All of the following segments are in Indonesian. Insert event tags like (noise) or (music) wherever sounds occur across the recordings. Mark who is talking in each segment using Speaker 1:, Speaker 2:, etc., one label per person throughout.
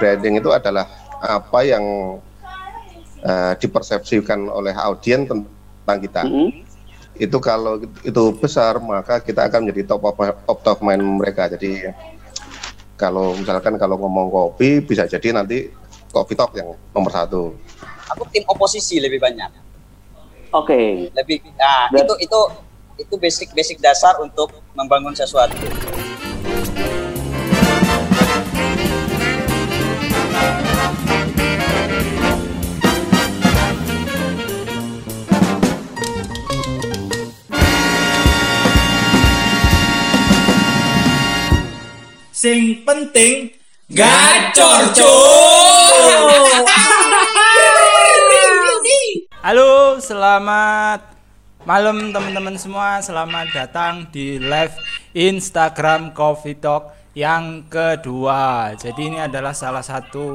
Speaker 1: branding itu adalah apa yang uh, dipersepsikan oleh audiens tentang kita. Mm -hmm. Itu kalau itu besar maka kita akan menjadi top of, top of mind mereka. Jadi kalau misalkan kalau ngomong kopi bisa jadi nanti kopi talk yang nomor satu.
Speaker 2: Aku tim oposisi lebih banyak.
Speaker 3: Oke. Okay.
Speaker 2: Lebih nah, itu itu itu basic basic dasar untuk membangun sesuatu.
Speaker 4: Sing penting gacor cuy.
Speaker 5: Halo, selamat malam teman-teman semua. Selamat datang di live Instagram Coffee Talk yang kedua. Jadi ini adalah salah satu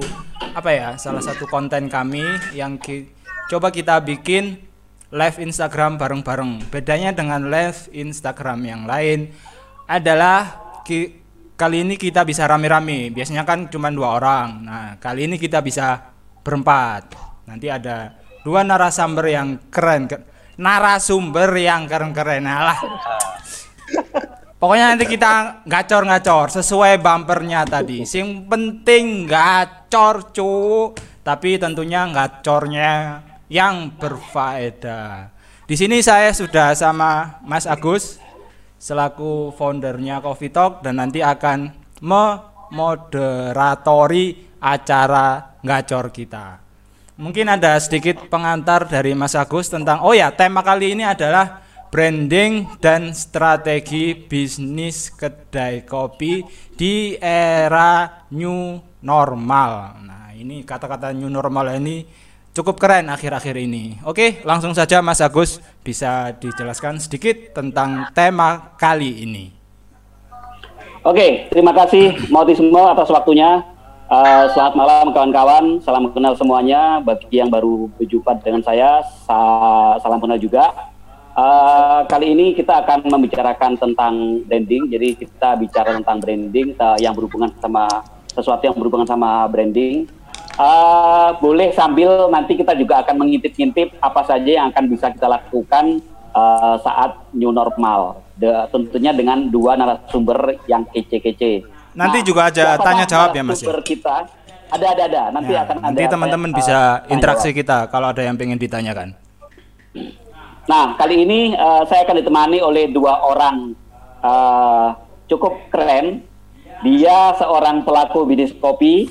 Speaker 5: apa ya? Salah satu konten kami yang ki coba kita bikin live Instagram bareng-bareng. Bedanya dengan live Instagram yang lain adalah ki kali ini kita bisa rame-rame. Biasanya kan cuma dua orang. Nah, kali ini kita bisa berempat. Nanti ada dua narasumber yang keren. Narasumber yang keren-keren. Alah. Pokoknya nanti kita gacor-gacor sesuai bumpernya tadi. Sing penting gacor cu, tapi tentunya gacornya yang berfaedah. Di sini saya sudah sama Mas Agus selaku foundernya Coffee Talk dan nanti akan memoderatori acara ngacor kita. Mungkin ada sedikit pengantar dari Mas Agus tentang oh ya tema kali ini adalah branding dan strategi bisnis kedai kopi di era new normal. Nah, ini kata-kata new normal ini cukup keren akhir-akhir ini. Oke, langsung saja Mas Agus bisa dijelaskan sedikit tentang tema kali ini.
Speaker 3: Oke, terima kasih semua atas waktunya. Uh, selamat malam kawan-kawan, salam kenal semuanya. Bagi yang baru berjumpa dengan saya, sa salam kenal juga. Uh, kali ini kita akan membicarakan tentang branding. Jadi kita bicara tentang branding uh, yang berhubungan sama sesuatu yang berhubungan sama branding uh, boleh sambil nanti kita juga akan mengintip-ngintip apa saja yang akan bisa kita lakukan uh, saat new normal. De, tentunya dengan dua narasumber yang kece-kece.
Speaker 5: Nanti nah, juga aja tanya jawab ya Mas ya.
Speaker 3: Kita ada ada ada. Nanti ya, akan
Speaker 5: nanti teman-teman uh, bisa interaksi jawab. kita kalau ada yang pengen ditanyakan.
Speaker 3: Nah kali ini uh, saya akan ditemani oleh dua orang uh, cukup keren. Dia seorang pelaku bisnis kopi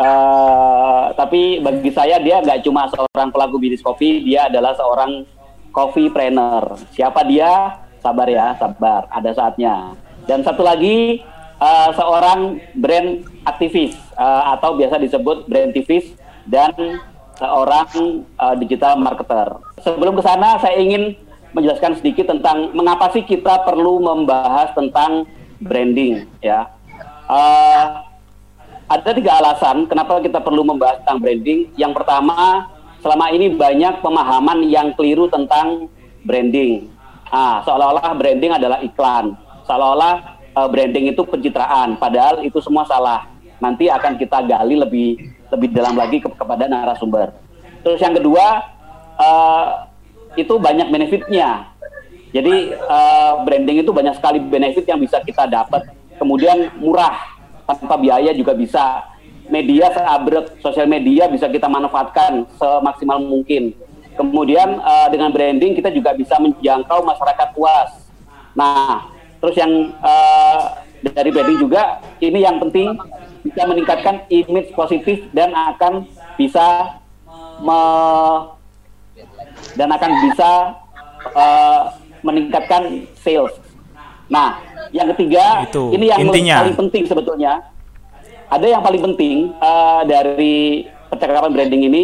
Speaker 3: Uh, tapi bagi saya dia nggak cuma seorang pelaku bisnis kopi, dia adalah seorang coffee trainer. Siapa dia? Sabar ya, sabar. Ada saatnya. Dan satu lagi uh, seorang brand aktivis uh, atau biasa disebut brand aktivis dan seorang uh, digital marketer. Sebelum ke sana, saya ingin menjelaskan sedikit tentang mengapa sih kita perlu membahas tentang branding, ya. Uh, ada tiga alasan kenapa kita perlu membahas tentang branding. Yang pertama, selama ini banyak pemahaman yang keliru tentang branding. Ah, seolah-olah branding adalah iklan, seolah-olah uh, branding itu pencitraan, padahal itu semua salah. Nanti akan kita gali lebih lebih dalam lagi ke, kepada narasumber. Terus yang kedua, uh, itu banyak benefitnya. Jadi uh, branding itu banyak sekali benefit yang bisa kita dapat. Kemudian murah, tanpa biaya juga bisa. Media seabrek sosial media bisa kita manfaatkan semaksimal mungkin. Kemudian uh, dengan branding kita juga bisa menjangkau masyarakat luas. Nah, terus yang uh, dari branding juga ini yang penting bisa meningkatkan image positif dan akan bisa me dan akan bisa uh, meningkatkan sales. Nah, yang ketiga,
Speaker 5: itu
Speaker 3: ini yang
Speaker 5: intinya.
Speaker 3: paling penting sebetulnya. Ada yang paling penting uh, dari percakapan branding ini.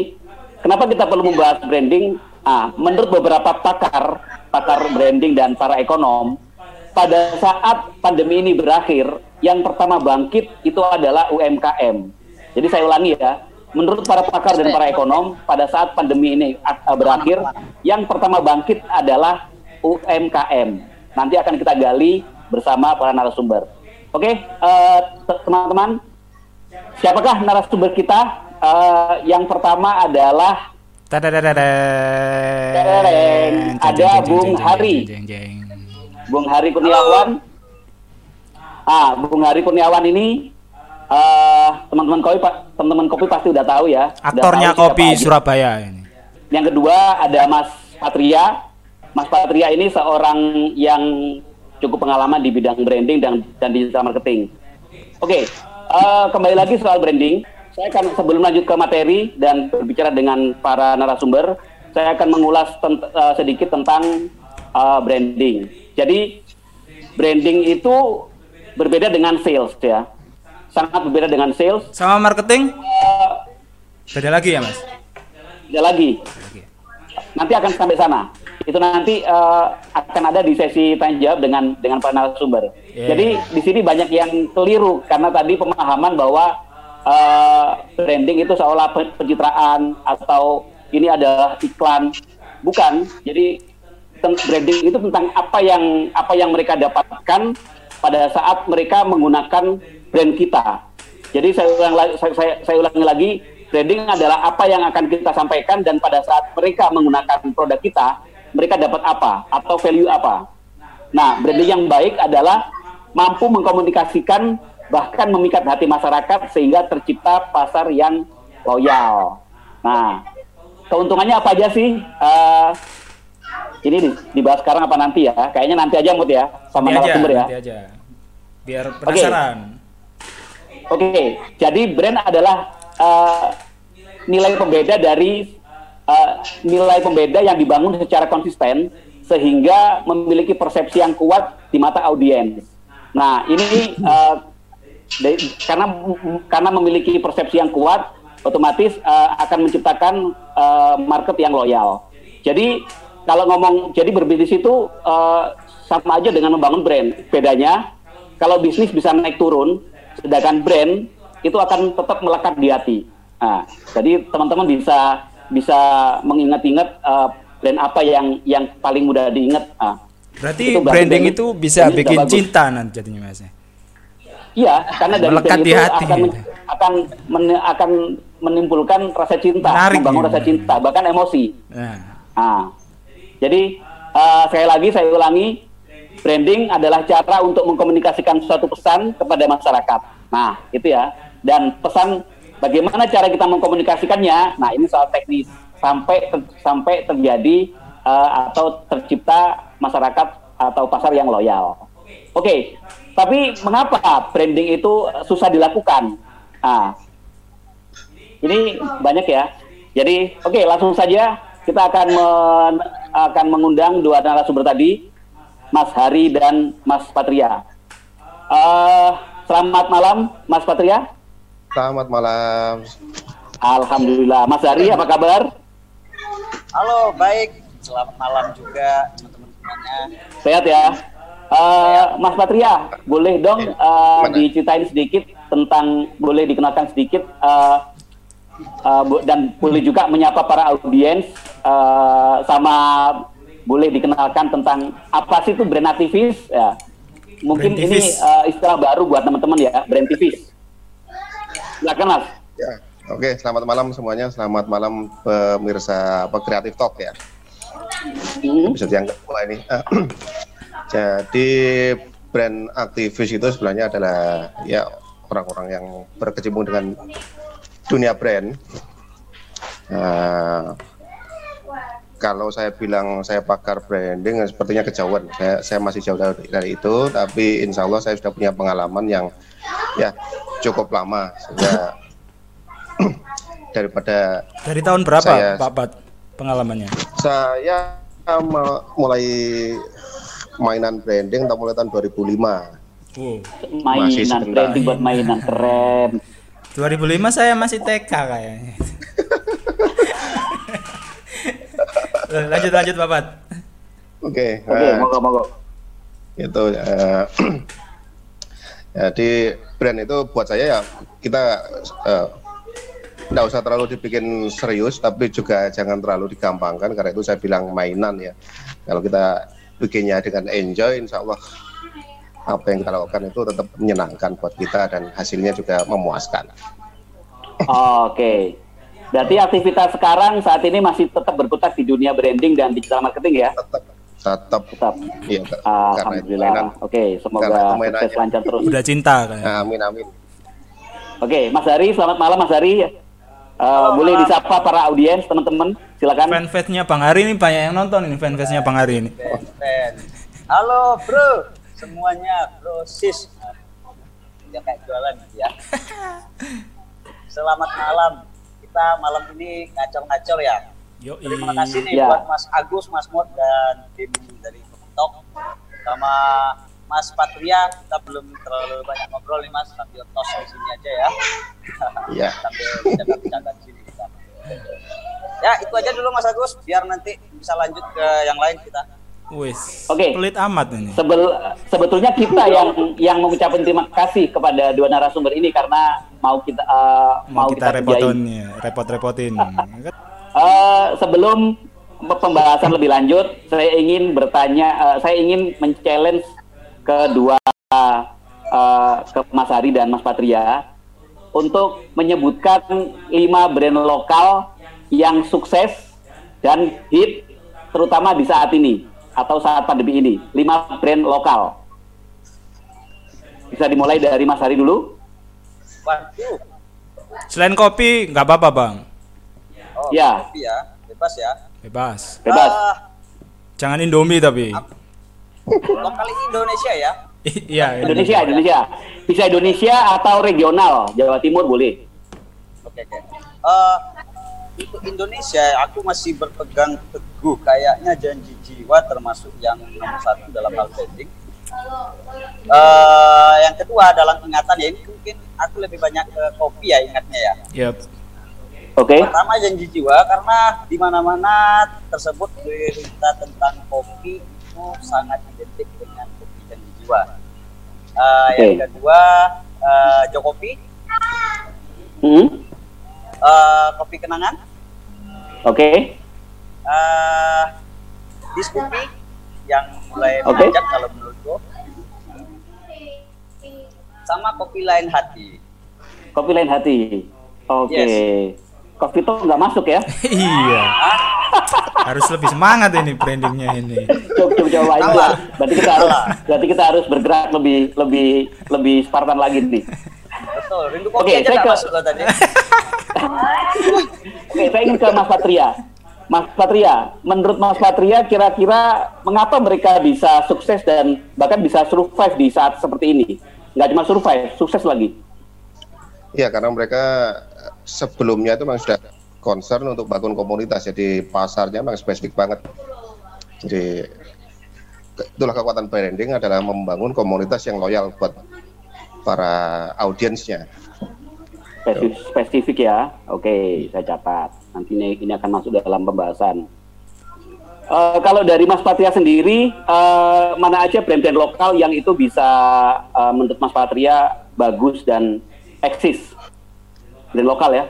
Speaker 3: Kenapa kita perlu membahas branding? Ah, menurut beberapa pakar, pakar branding dan para ekonom, pada saat pandemi ini berakhir, yang pertama bangkit itu adalah UMKM. Jadi saya ulangi ya, menurut para pakar dan para ekonom, pada saat pandemi ini berakhir, yang pertama bangkit adalah UMKM. Nanti akan kita gali bersama para narasumber. Oke, okay, uh, eh, teman-teman, siapakah narasumber kita? Uh, yang pertama adalah Tereng. Ada Bung Hari. Bung Hari Kurniawan. Ah, Bung Hari Kurniawan ini uh, teman-teman kopi teman-teman kopi pasti udah tahu ya.
Speaker 5: Aktornya
Speaker 3: tahu
Speaker 5: kopi Surabaya ini.
Speaker 3: Yang kedua ada Mas Patria. Mas Patria ini seorang yang cukup pengalaman di bidang branding dan dan digital marketing. Oke, okay, uh, kembali lagi soal branding. Saya akan sebelum lanjut ke materi dan berbicara dengan para narasumber, saya akan mengulas tent uh, sedikit tentang uh, branding. Jadi branding itu berbeda dengan sales ya, sangat berbeda dengan sales.
Speaker 5: Sama marketing? Uh, beda lagi ya mas?
Speaker 3: Beda lagi. Nanti akan sampai sana. Itu nanti uh, akan ada di sesi tanya jawab dengan dengan para narasumber. Yeah. Jadi di sini banyak yang keliru karena tadi pemahaman bahwa uh, branding itu seolah pencitraan atau ini adalah iklan bukan jadi branding itu tentang apa yang apa yang mereka dapatkan pada saat mereka menggunakan brand kita jadi saya ulang saya, saya, saya ulangi lagi branding adalah apa yang akan kita sampaikan dan pada saat mereka menggunakan produk kita mereka dapat apa atau value apa nah branding yang baik adalah mampu mengkomunikasikan bahkan memikat hati masyarakat sehingga tercipta pasar yang loyal. Nah, keuntungannya apa aja sih? Uh, ini dibahas sekarang apa nanti ya? Kayaknya nanti aja Mut ya, sama narasumber ya. Nanti aja.
Speaker 5: Biar penasaran.
Speaker 3: Oke, okay. okay. jadi brand adalah uh, nilai pembeda dari uh, nilai pembeda yang dibangun secara konsisten sehingga memiliki persepsi yang kuat di mata audiens. Nah, ini uh, karena karena memiliki persepsi yang kuat otomatis uh, akan menciptakan uh, market yang loyal. Jadi kalau ngomong jadi berbisnis itu uh, sama aja dengan membangun brand. Bedanya kalau bisnis bisa naik turun, sedangkan brand itu akan tetap melekat di hati. Nah, jadi teman-teman bisa bisa mengingat-ingat uh, brand apa yang yang paling mudah diingat. Nah,
Speaker 5: Berarti itu branding itu bisa bikin cinta nanti jadinya mas.
Speaker 3: Iya, karena dari Melekat itu hati, akan gitu. akan men, akan menimbulkan rasa cinta, Menarik, membangun ya. rasa cinta, bahkan emosi. Nah. nah. Jadi uh, sekali lagi saya ulangi, branding adalah cara untuk mengkomunikasikan suatu pesan kepada masyarakat. Nah, itu ya. Dan pesan bagaimana cara kita mengkomunikasikannya? Nah, ini soal teknis sampai ter, sampai terjadi uh, atau tercipta masyarakat atau pasar yang loyal. Oke, okay. Tapi mengapa branding itu susah dilakukan? Nah, ini banyak ya. Jadi, oke, okay, langsung saja kita akan men, akan mengundang dua narasumber tadi, Mas Hari dan Mas Patria. Uh, selamat malam, Mas Patria.
Speaker 1: Selamat malam.
Speaker 3: Alhamdulillah, Mas Hari apa kabar?
Speaker 2: Halo, baik. Selamat malam juga teman-teman semuanya.
Speaker 3: Sehat ya. Uh, Mas Patria, boleh dong uh, diceritain sedikit tentang, boleh dikenalkan sedikit uh, uh, dan boleh juga menyapa para audiens uh, sama boleh dikenalkan tentang apa sih itu brand aktivis ya. Mungkin brand ini uh, istilah baru buat teman-teman ya, brand aktivis. Silakan Mas.
Speaker 1: Ya, oke, selamat malam semuanya. Selamat malam pemirsa apa Kreatif Talk ya. Hmm. Bisa dianggap mulai ini. (clears throat) Jadi brand aktivis itu sebenarnya adalah ya orang-orang yang berkecimpung dengan dunia brand. Nah, kalau saya bilang saya pakar branding, sepertinya kejauhan. Saya, saya masih jauh dari, dari itu, tapi insya Allah saya sudah punya pengalaman yang ya cukup lama. Sehingga (clears throat) daripada
Speaker 5: dari tahun berapa saya, Pak Pat pengalamannya?
Speaker 1: Saya mulai mainan branding tak mulai tahun 2005.
Speaker 3: Oh. Mainan branding buat mainan keren.
Speaker 5: 2005 saya masih TK kayaknya. (laughs) lanjut lanjut Bapak.
Speaker 1: Oke. Okay, Oke, okay, uh, moga moga. Itu uh, (clears throat) jadi brand itu buat saya ya kita uh, nggak usah terlalu dibikin serius tapi juga jangan terlalu digampangkan karena itu saya bilang mainan ya kalau kita bikinnya dengan enjoy insya Allah apa yang kita lakukan itu tetap menyenangkan buat kita dan hasilnya juga memuaskan.
Speaker 3: Oke. Berarti aktivitas sekarang saat ini masih tetap berputar di dunia branding dan digital marketing ya?
Speaker 1: Tetap tetap
Speaker 3: Tetap.
Speaker 1: iya itu
Speaker 3: Alhamdulillah.
Speaker 1: mainan.
Speaker 3: Oke,
Speaker 1: itu
Speaker 3: semoga sukses lancar terus.
Speaker 5: Udah cinta kan.
Speaker 1: Amin amin.
Speaker 3: Oke, Mas Hari, selamat malam Mas Hari. Eh, boleh disapa para audiens, teman-teman. Silakan.
Speaker 5: Fanfest-nya Bang Hari ini banyak yang nonton ini fanfest-nya Bang Hari ini.
Speaker 2: Halo bro, semuanya bro sis. Ya kayak jualan gitu ya. (laughs) Selamat malam. Kita malam ini ngacor-ngacor ya.
Speaker 5: Yo,
Speaker 2: Terima kasih nih
Speaker 3: Ya.
Speaker 2: buat Mas Agus, Mas Mod dan tim dari TikTok sama Mas Patria. Kita belum terlalu banyak ngobrol nih Mas, sambil tos di sini aja ya.
Speaker 1: Iya. (laughs)
Speaker 2: sambil bercanda-bercanda di sini kita. Ya itu aja dulu Mas Agus, biar nanti bisa lanjut ke yang lain kita.
Speaker 5: Wis.
Speaker 3: Oke.
Speaker 5: Pelit amat ini.
Speaker 3: Sebel, sebetulnya kita yang yang mengucapkan terima kasih kepada dua narasumber ini karena mau kita eh,
Speaker 5: Mau kita
Speaker 3: kerjain.
Speaker 5: repotin ya, repot-repotin. (laughs)
Speaker 3: Eh, sebelum pembahasan lebih lanjut, saya ingin bertanya, eh, saya ingin men-challenge kedua eh, ke Mas Hari dan Mas Patria untuk menyebutkan lima brand lokal yang sukses dan hit terutama di saat ini atau saat pandemi ini. Lima brand lokal. Bisa dimulai dari Mas Hari dulu?
Speaker 5: Selain kopi nggak apa-apa Bang.
Speaker 2: Oh,
Speaker 3: Ya.
Speaker 2: kopi ya, bebas ya.
Speaker 5: Bebas.
Speaker 3: Bebas.
Speaker 2: Ah,
Speaker 5: Jangan Indomie tapi. (laughs)
Speaker 2: lokal ini Indonesia ya.
Speaker 5: Iya, (laughs)
Speaker 3: Indonesia, Indonesia. Bisa Indonesia atau regional, Jawa Timur boleh.
Speaker 2: Oke oke. Eh, untuk Indonesia, aku masih berpegang teguh kayaknya janji jiwa termasuk yang nomor satu dalam hal branding. Eh, yang kedua dalam ingatan ya ini mungkin aku lebih banyak ke kopi ya ingatnya ya.
Speaker 5: Yap.
Speaker 3: Oke.
Speaker 2: Pertama janji jiwa karena di mana-mana tersebut berita tentang kopi itu sangat identik dengan kopi janji jiwa. Eh, Yang
Speaker 3: Oke.
Speaker 2: kedua eh, Jokopi,
Speaker 3: Hmm.
Speaker 2: eh, kopi kenangan.
Speaker 3: Oke.
Speaker 2: eh diskusi yang mulai
Speaker 3: Oke.
Speaker 2: mengajak kalau menurutku sama kopi lain hati
Speaker 3: Kopi lain hati. Oke.
Speaker 2: Yes.
Speaker 3: Kopi itu nggak masuk ya? (laughs)
Speaker 5: iya. Harus lebih semangat ini brandingnya ini.
Speaker 3: Coba coba coba.
Speaker 2: Salah.
Speaker 3: Berarti kita harus berarti kita harus bergerak lebih lebih lebih Spartan lagi nih.
Speaker 2: betul rindu kopi
Speaker 3: Oke,
Speaker 2: aja
Speaker 3: saya ke-
Speaker 2: masuk loh tadi (laughs)
Speaker 3: Oke, saya ingin ke Mas Patria. Mas Patria, menurut Mas Patria kira-kira mengapa mereka bisa sukses dan bahkan bisa survive di saat seperti ini? Nggak cuma survive, sukses lagi.
Speaker 1: Iya karena mereka sebelumnya itu memang sudah concern untuk bangun komunitas jadi pasarnya memang spesifik banget. Jadi itulah kekuatan branding adalah membangun komunitas yang loyal buat para audiensnya.
Speaker 3: Spesifik, spesifik ya. Oke, saya catat. Nanti ini, ini akan masuk dalam pembahasan. Eh, kalau dari Mas Patria sendiri, eh, mana aja brand-brand lokal yang itu bisa eh, menurut Mas Patria bagus dan eksis? Brand lokal ya.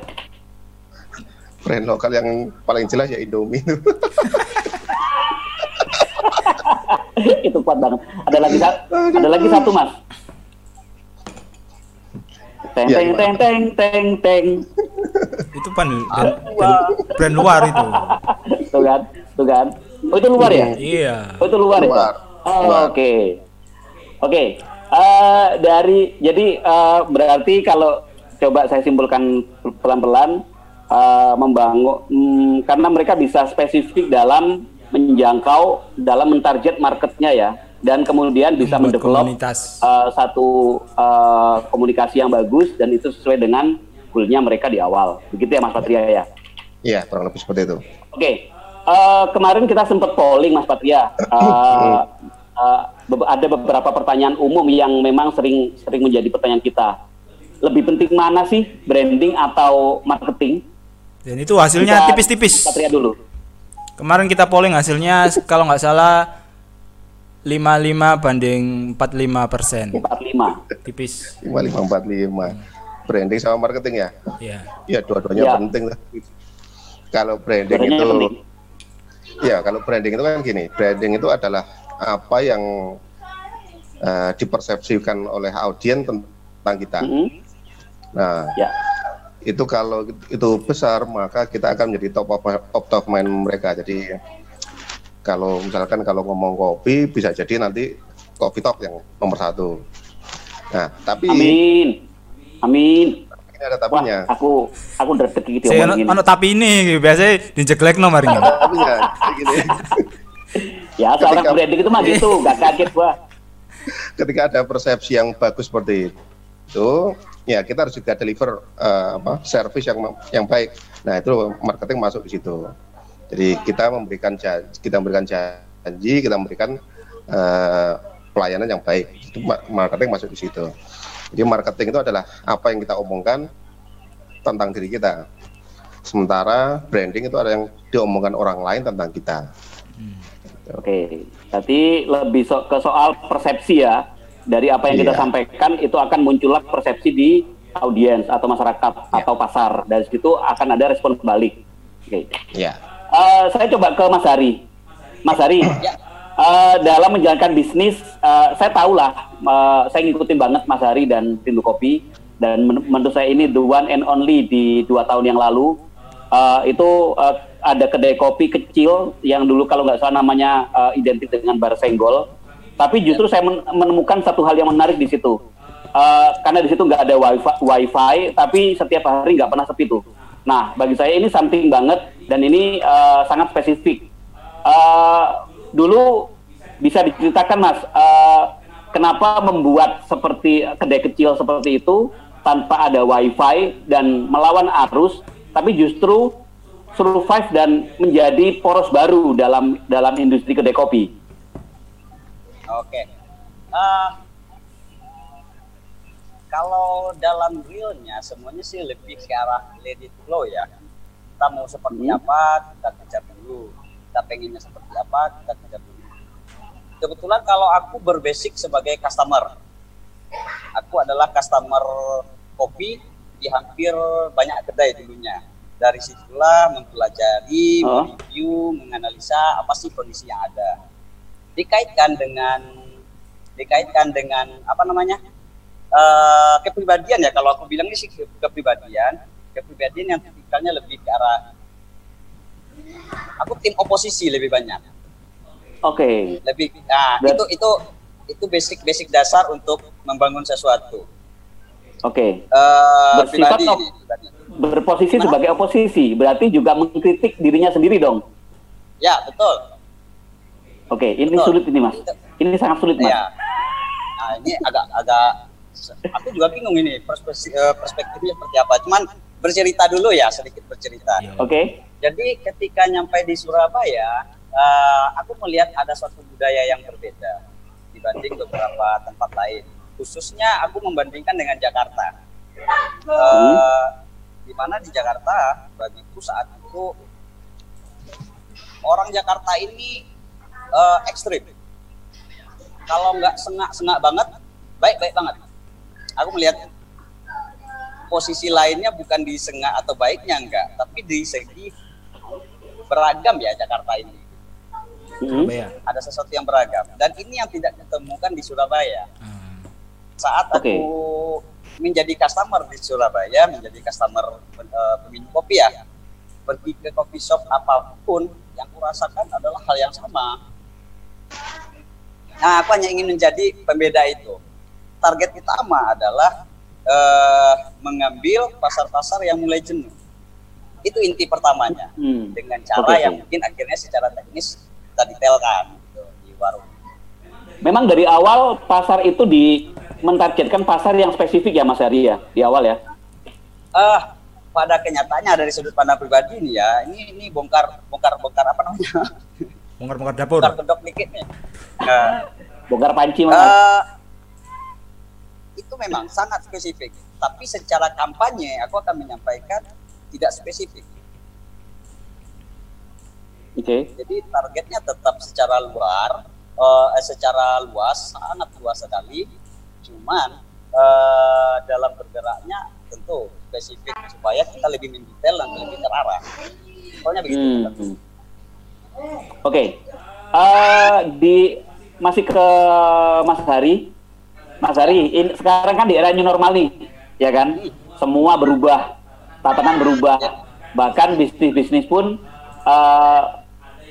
Speaker 1: Brand lokal yang paling jelas ya Indomie. (laughs)
Speaker 3: itu kuat banget. Ada lagi sa- ada lagi satu Mas. Teng
Speaker 1: Ya,
Speaker 3: teng teng teng teng teng.
Speaker 5: Itu pan brand, brand, brand luar itu. (laughs)
Speaker 3: Tuh kan, tuh kan. Oh itu luar ya?
Speaker 5: Iya.
Speaker 3: Oh itu luar,
Speaker 1: Luar.
Speaker 3: ya? Oh,
Speaker 1: Luar.
Speaker 3: Oke. Oke. Eh, dari jadi eh, berarti kalau coba saya simpulkan pelan-pelan eh, membangun hmm, karena mereka bisa spesifik dalam menjangkau dalam mentarget marketnya ya dan kemudian bisa
Speaker 5: Membuat
Speaker 3: mendevelop
Speaker 5: komunitas.
Speaker 3: eh, satu eh, komunikasi yang bagus dan itu sesuai dengan goalnya mereka di awal begitu ya Mas Patria ya
Speaker 1: Iya kurang lebih seperti itu.
Speaker 3: Oke, eh, kemarin kita sempat polling Mas Patria. Eh, eh, be- ada beberapa pertanyaan umum yang memang sering sering menjadi pertanyaan kita. Lebih penting mana sih branding atau marketing?
Speaker 5: Dan itu hasilnya tipis-tipis.
Speaker 3: Patria dulu.
Speaker 5: Kemarin kita polling hasilnya (laughs) kalau nggak salah 55 banding 45 persen.
Speaker 3: 45.
Speaker 5: Tipis.
Speaker 1: 5545. Branding sama marketing ya.
Speaker 5: Ya.
Speaker 1: Iya dua-duanya
Speaker 3: Ya.
Speaker 1: penting lah. Kalau branding itu
Speaker 3: penting.
Speaker 1: Ya, kalau branding itu kan gini, branding itu adalah apa yang uh, dipersepsikan oleh audiens tentang kita.
Speaker 3: Mm-hmm.
Speaker 1: Nah,
Speaker 3: Ya.
Speaker 1: itu kalau itu besar maka kita akan menjadi top of, of of mind mereka. Jadi kalau misalkan kalau ngomong kopi bisa jadi nanti kopi talk yang nomor satu. Nah, tapi
Speaker 3: Amin. Amin.
Speaker 1: ini ada
Speaker 3: Wah,
Speaker 1: tapinya.
Speaker 3: aku aku udah deket gitu
Speaker 5: Saya ono, ono tapi ini biasanya dijeglek nomor ini.
Speaker 1: Tapinya. (laughs)
Speaker 3: Ya, seorang
Speaker 1: ketika-
Speaker 3: branding itu mah gitu, gak kaget gua. (laughs)
Speaker 1: ketika ada persepsi yang bagus seperti itu, ya kita harus juga deliver eh, apa service yang yang baik. Nah itu marketing masuk di situ. Jadi kita memberikan janji, kita memberikan janji, kita memberikan eh, pelayanan yang baik. Itu ma- marketing masuk di situ. Jadi marketing itu adalah apa yang kita omongkan tentang diri kita. Sementara branding itu ada yang diomongkan orang lain tentang kita.
Speaker 3: Oke, berarti lebih so- ke soal persepsi ya. Dari apa yang kita
Speaker 1: Iya.
Speaker 3: sampaikan itu akan muncullah persepsi di audiens atau masyarakat
Speaker 1: Iya.
Speaker 3: atau pasar. Dari situ akan ada respon balik. Oke.
Speaker 1: Ya.
Speaker 3: Eh, saya coba ke Mas Hari. Mas Hari, (clears throat) eh, dalam menjalankan bisnis, eh, saya tahu lah, eh, saya ngikutin banget Mas Hari dan Rindu Kopi, dan men- menurut saya ini the one and only di dua tahun yang lalu. Eh, itu eh, ada kedai kopi kecil yang dulu kalau nggak salah namanya eh, identik dengan Bar Senggol. Tapi justru saya men- menemukan satu hal yang menarik di situ. Eh, karena di situ nggak ada wifi, wifi, tapi setiap hari nggak pernah sepi tuh. Nah, bagi saya ini something banget dan ini eh, sangat spesifik. Eh, dulu bisa diceritakan mas, eh, kenapa membuat seperti kedai kecil seperti itu tanpa ada wifi dan melawan arus, tapi justru survive dan menjadi poros baru dalam dalam industri kedai kopi.
Speaker 2: Oke. Eh, kalau dalam realnya semuanya sih lebih ke arah it flow ya. Kita mau seperti
Speaker 3: Hmm.
Speaker 2: apa kita kejar dulu. Kita pengennya seperti apa kita kejar dulu. Kebetulan kalau aku berbasic sebagai customer, aku adalah customer kopi di hampir banyak kedai dulunya. Dari situlah mempelajari,
Speaker 3: Oh.
Speaker 2: mereview, menganalisa apa sih kondisi yang ada dikaitkan dengan dikaitkan dengan apa namanya eh, kepribadian ya kalau aku bilang ini sih ke- kepribadian kepribadian yang tipikalnya lebih ke arah aku tim oposisi lebih banyak
Speaker 3: Oke,
Speaker 2: lebih nah itu itu itu basic basic dasar untuk membangun sesuatu
Speaker 3: oke.
Speaker 2: Eh,
Speaker 3: Bersifat
Speaker 2: pribadi
Speaker 3: op-
Speaker 2: ini, pribadi.
Speaker 3: Berposisi
Speaker 2: Gimana?
Speaker 3: sebagai oposisi, berarti juga mengkritik dirinya sendiri dong.
Speaker 2: ya betul
Speaker 3: Oke, ini
Speaker 2: Betul.
Speaker 3: sulit ini mas. Ini sangat sulit mas.
Speaker 2: ya nah ini agak agak aku juga bingung ini perspektif, eh, perspektifnya seperti apa cuman bercerita dulu ya sedikit bercerita
Speaker 5: Iya.
Speaker 3: Oke,
Speaker 2: Jadi ketika nyampe di Surabaya, eh, aku melihat ada suatu budaya yang berbeda dibanding beberapa tempat lain. Khususnya aku membandingkan dengan Jakarta. Eh, di mana di Jakarta, bagiku saat itu orang Jakarta ini eh, ekstrim. Kalau nggak sengak-sengak banget, baik-baik banget. Aku melihat posisi lainnya bukan di sengak atau baiknya enggak, tapi di segi beragam ya Jakarta ini.
Speaker 5: Ya?
Speaker 2: Ada sesuatu yang beragam dan ini yang tidak ditemukan di Surabaya.
Speaker 5: Hmm.
Speaker 2: Saat
Speaker 3: Oke.
Speaker 2: aku menjadi customer di Surabaya, menjadi customer eh, peminum kopi ya, pergi ke coffee shop apa pun yang kurasakan adalah hal yang sama. Nah, aku hanya ingin menjadi pembeda itu. Target utama adalah eh, mengambil pasar-pasar yang mulai jenuh. Itu inti pertamanya
Speaker 3: Hmm.
Speaker 2: dengan cara
Speaker 3: Oke,
Speaker 2: yang mungkin akhirnya secara teknis kita detailkan gitu, di warung.
Speaker 3: Memang dari awal pasar itu di mentargetkan pasar yang spesifik ya Mas Hari ya di awal ya.
Speaker 2: Ah, pada kenyataannya dari sudut pandang pribadi nih ya, ini ini bongkar bongkar bongkar apa namanya? (laughs)
Speaker 5: Bongkar-bongkar dapur.
Speaker 2: bongkar kedok dikit nih. Nah,
Speaker 3: Bongkar panci
Speaker 2: eh, itu memang sangat spesifik. Tapi secara kampanye aku akan menyampaikan tidak spesifik.
Speaker 3: Oke.
Speaker 2: Jadi targetnya tetap secara luar, eh, secara luas, sangat luas sekali. Cuman eh, dalam bergeraknya tentu spesifik supaya kita lebih mendetail dan lebih terarah. Pokoknya begitu.
Speaker 3: Hmm. Oke. Eh, di masih ke Mas Hari. Mas Hari, in, sekarang kan di era new normal nih, ya kan? Semua berubah, tatanan berubah. Bahkan bisnis-bisnis pun uh,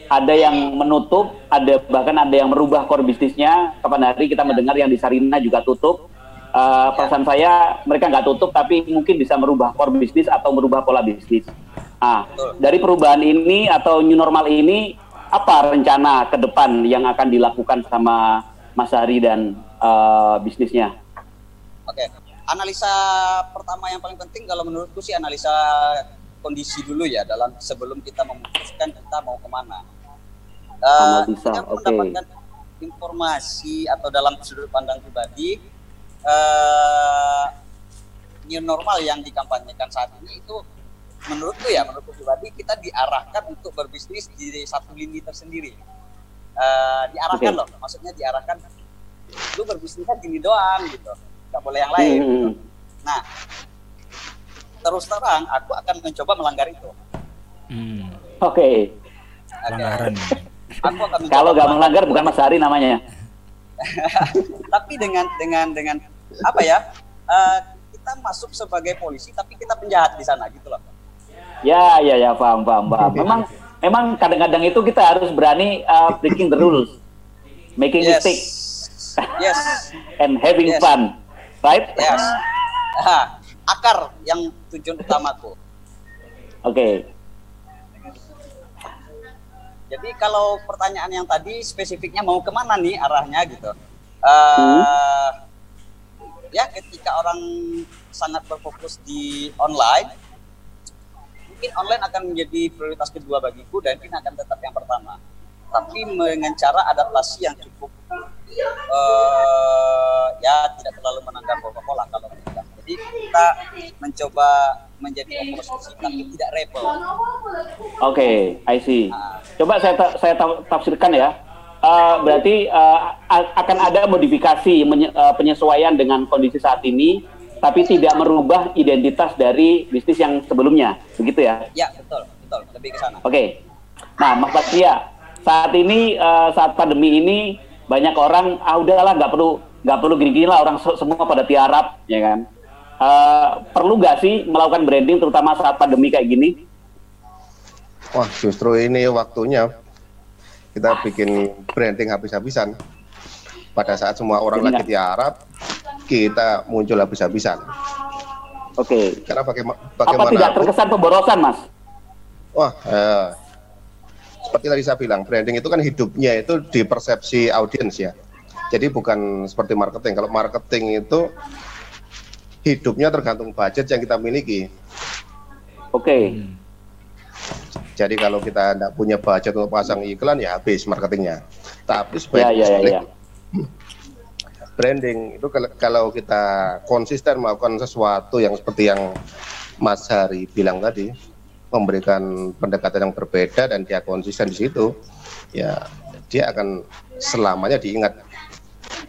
Speaker 3: ada yang menutup, ada bahkan ada yang merubah core bisnisnya. Kapan hari kita mendengar yang di Sarina juga tutup. Uh, perasaan saya mereka nggak tutup, tapi mungkin bisa merubah core bisnis atau merubah pola bisnis. Nah, dari perubahan ini atau new normal ini, apa rencana ke depan yang akan dilakukan sama Mas Hari dan uh, bisnisnya?
Speaker 2: Oke, analisa pertama yang paling penting kalau menurutku sih analisa kondisi dulu ya dalam sebelum kita memutuskan kita mau ke mana. Uh, kita okay. mendapatkan informasi atau dalam sudut pandang pribadi uh, new normal yang dikampanyekan saat ini itu menurutku ya menurutku pribadi kita diarahkan untuk berbisnis di satu lini tersendiri. Uh, diarahkan okay. loh, maksudnya diarahkan lu berbisnisnya gini doang gitu, nggak boleh yang lain. Hmm. Gitu. Nah, terus terang aku akan mencoba melanggar itu.
Speaker 3: Hmm. Oke. Okay.
Speaker 5: Pelanggaran.
Speaker 3: Aku akan Kalau nggak melanggar bukan Mas Hari namanya. (laughs)
Speaker 2: tapi dengan dengan dengan apa ya? Uh, kita masuk sebagai polisi tapi kita penjahat di sana gitu loh.
Speaker 3: Ya, ya, ya, paham, paham, paham. Memang memang kadang-kadang itu kita harus berani uh, breaking the rules. Making yes. mistake.
Speaker 2: Yes. (laughs)
Speaker 3: And having yes. fun. Right?
Speaker 2: Yes. Akar yang tujuan utamaku.
Speaker 3: Oke. Okay.
Speaker 2: Jadi kalau pertanyaan yang tadi spesifiknya mau ke mana nih arahnya gitu? Uh, hmm. Ya ketika orang sangat berfokus di online, mungkin online akan menjadi prioritas kedua bagiku dan ini akan tetap yang pertama. Tapi dengan cara adaptasi yang cukup uh, ya tidak terlalu menanggap pola kalau tidak jadi kita mencoba menjadi oposisi tapi tidak rebel. Oke,
Speaker 3: okay, I see. Nah. Coba saya ta saya ta tafsirkan ya. Uh, berarti uh, akan ada modifikasi uh, penyesuaian dengan kondisi saat ini, tapi tidak merubah identitas dari bisnis yang sebelumnya, begitu ya?
Speaker 2: Ya betul, betul, lebih ke sana.
Speaker 3: Oke, okay. nah Mas Patria, saat ini uh, saat pandemi ini banyak orang ah udahlah nggak perlu nggak perlu gini-gini lah orang semua pada tiarap, ya kan? Uh, perlu nggak sih melakukan branding terutama saat pandemi kayak gini?
Speaker 1: Wah justru ini waktunya kita bikin branding habis-habisan. Pada saat semua orang Jadi lagi di Arab, kita muncul habis-habisan.
Speaker 3: Oke. Okay.
Speaker 1: Karena bagaimana?
Speaker 3: Apa tidak terkesan pemborosan, Mas?
Speaker 1: Wah, eh, seperti tadi saya bilang, branding itu kan hidupnya itu di persepsi audiens ya. Jadi bukan seperti marketing. Kalau marketing itu hidupnya tergantung budget yang kita miliki.
Speaker 3: Oke. Okay.
Speaker 1: Hmm. Jadi kalau kita tidak punya budget untuk pasang iklan ya habis marketingnya. Tapi sebagai ya, ya, ya, ya. Branding itu kalau kita konsisten melakukan sesuatu yang seperti yang Mas Hari bilang tadi, memberikan pendekatan yang berbeda dan dia konsisten di situ, ya dia akan selamanya diingat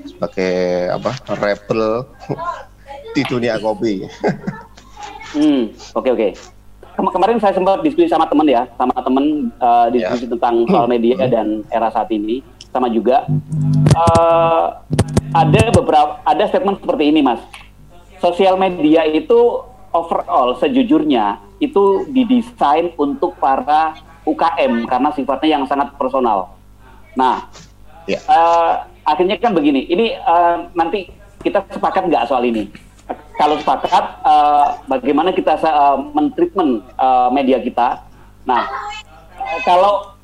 Speaker 1: sebagai apa rebel (laughs) di dunia kopi. (laughs)
Speaker 3: hmm, oke okay, oke. Okay. Kem kemarin saya sempat diskusi sama teman ya, sama teman uh, diskusi yeah. tentang soal media hmm. dan era saat ini, sama juga uh, ada beberapa ada statement seperti ini mas. Sosial media itu overall sejujurnya itu didesain untuk para UKM karena sifatnya yang sangat personal. Nah, yeah. Ya. uh, akhirnya kan begini, ini uh, nanti kita sepakat nggak soal ini? kalau sepakat uh, bagaimana kita uh, mentreatment uh, media kita. Nah, kalau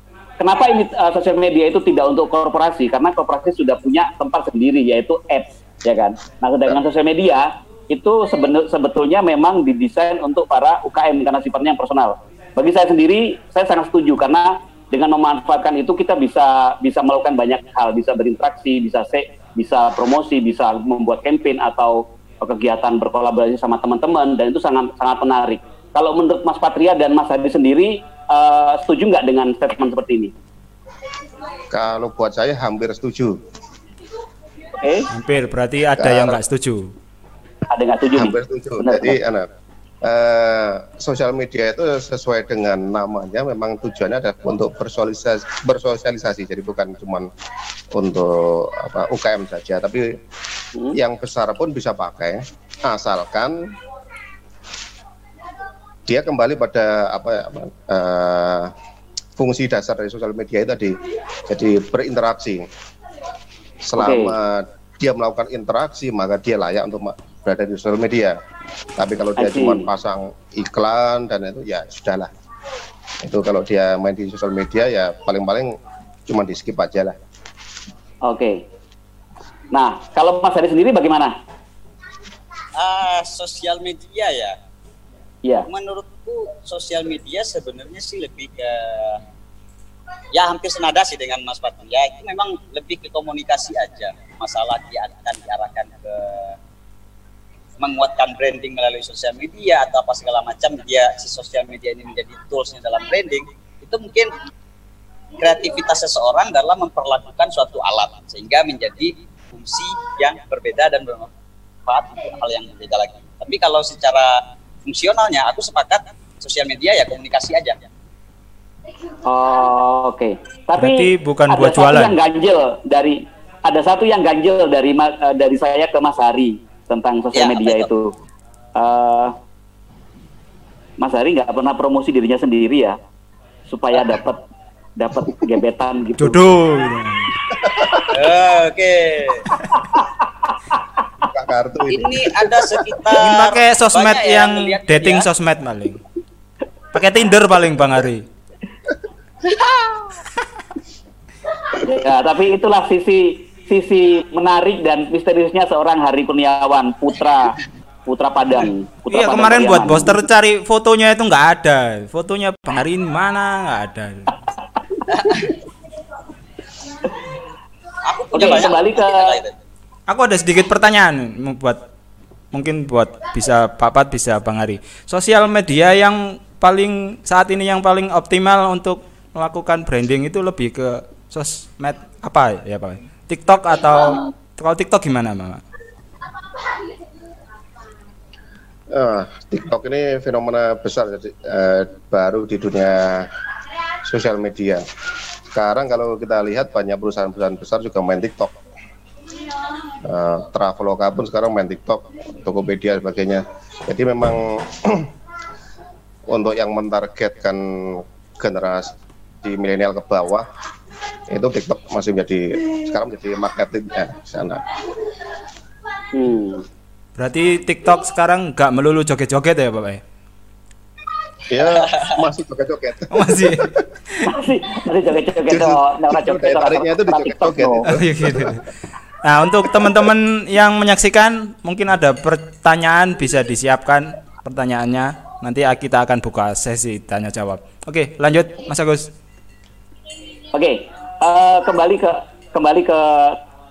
Speaker 3: kenapa ini uh, sosial media itu tidak untuk korporasi? Karena korporasi sudah punya tempat sendiri yaitu apps, ya kan. Nah, sedangkan sosial media itu sebetulnya memang didesain untuk para UKM karena sifatnya yang personal. Bagi saya sendiri, saya sangat setuju karena dengan memanfaatkan itu kita bisa bisa melakukan banyak hal, bisa berinteraksi, bisa se, bisa promosi, bisa membuat campaign atau kegiatan berkolaborasi sama teman-teman dan itu sangat sangat menarik. Kalau menurut Mas Patria dan Mas Hadi sendiri uh, setuju nggak dengan statement seperti ini?
Speaker 1: Kalau buat saya hampir setuju.
Speaker 5: Oke. Okay. Hampir berarti ada Karena, yang nggak setuju.
Speaker 3: Ada nggak setuju?
Speaker 1: Hampir nih? setuju. Benar, Jadi benar. anak eh, sosial media itu sesuai dengan namanya memang tujuannya adalah untuk bersosialisasi, bersosialisasi jadi bukan cuma untuk apa UKM saja tapi
Speaker 3: Hmm.
Speaker 1: yang besar pun bisa pakai asalkan dia kembali pada apa ya eh, fungsi dasar dari sosial media itu tadi jadi berinteraksi selama dia melakukan interaksi maka dia layak untuk berada di sosial media tapi kalau dia cuma pasang iklan dan itu ya sudahlah itu kalau dia main di sosial media ya paling-paling cuma di skip aja lah
Speaker 3: Oke. Nah, kalau Mas Hari sendiri bagaimana?
Speaker 2: Ah, sosial media ya.
Speaker 3: Iya.
Speaker 2: Menurutku sosial media sebenarnya sih lebih ke ya hampir senada sih dengan Mas Patria. Itu memang lebih ke komunikasi aja. Masalah dia akan diarahkan ke menguatkan branding melalui sosial media atau apa segala macam dia si sosial media ini menjadi toolsnya dalam branding itu mungkin kreativitas seseorang dalam memperlakukan suatu alat sehingga menjadi fungsi yang berbeda dan bermanfaat untuk hal yang berbeda lagi. Tapi kalau secara fungsionalnya aku sepakat sosial media ya komunikasi aja.
Speaker 3: Oh, Oke. Tapi
Speaker 5: Berarti bukan
Speaker 3: ada
Speaker 5: buat
Speaker 3: satu
Speaker 5: jualan.
Speaker 3: yang ganjel dari ada satu yang ganjel dari eh, dari saya ke Mas Hari tentang sosial
Speaker 2: Ya,
Speaker 3: media itu. Eh, Mas Hari nggak pernah promosi dirinya sendiri ya, supaya (laughs) dapat dapat gebetan gitu.
Speaker 5: Jodoh. (laughs)
Speaker 2: Oke.
Speaker 1: Buka kartu ini
Speaker 2: Ini ada sekitar
Speaker 5: Ini pakai sosmed
Speaker 2: banyak
Speaker 5: yang
Speaker 2: ngeliat
Speaker 5: dating
Speaker 2: ya.
Speaker 5: sosmed paling. Pakai Tinder paling Bang Ari.
Speaker 3: Ya, tapi itulah sisi sisi menarik dan misteriusnya seorang Hari Kurniawan, putra putra Padang. Putra
Speaker 5: Iya
Speaker 3: Padang
Speaker 5: kemarin buat
Speaker 3: Pariaman.
Speaker 5: poster cari fotonya itu nggak ada. Fotonya Bang Ari mana nggak ada. (laughs)
Speaker 2: Aku punya
Speaker 3: Oke, kembali ke-.
Speaker 5: Aku ada sedikit pertanyaan buat mungkin buat bisa Papat bisa Bang Ari. Sosial media yang paling saat ini yang paling optimal untuk melakukan branding itu lebih ke sosmed apa ya Pak? TikTok atau kalau TikTok gimana Mama?
Speaker 1: Ah, TikTok ini fenomena besar jadi eh, baru di dunia sosial media. Sekarang kalau kita lihat banyak perusahaan-perusahaan besar juga main TikTok. Eh, Traveloka pun sekarang main TikTok, Tokopedia dan sebagainya. Jadi memang (clears throat) untuk yang mentargetkan generasi milenial ke bawah itu TikTok masih menjadi sekarang menjadi marketingnya di sana.
Speaker 3: Hmm.
Speaker 5: Berarti TikTok sekarang nggak melulu joget-joget ya Bapak ya?
Speaker 1: Masih joget-joget.
Speaker 5: Oh, (laughs) masih.
Speaker 3: Masih masih joget-joget nah,
Speaker 1: justru
Speaker 3: joget,
Speaker 1: daya
Speaker 3: orang-
Speaker 1: tariknya itu di joget-joget
Speaker 3: oh.
Speaker 1: itu.
Speaker 5: Oh, iya gitu. Nah, untuk teman-teman yang menyaksikan, mungkin ada pertanyaan bisa disiapkan pertanyaannya. Nanti kita akan buka sesi tanya jawab. Oke, lanjut Mas Agus.
Speaker 3: Oke, eh, kembali ke kembali ke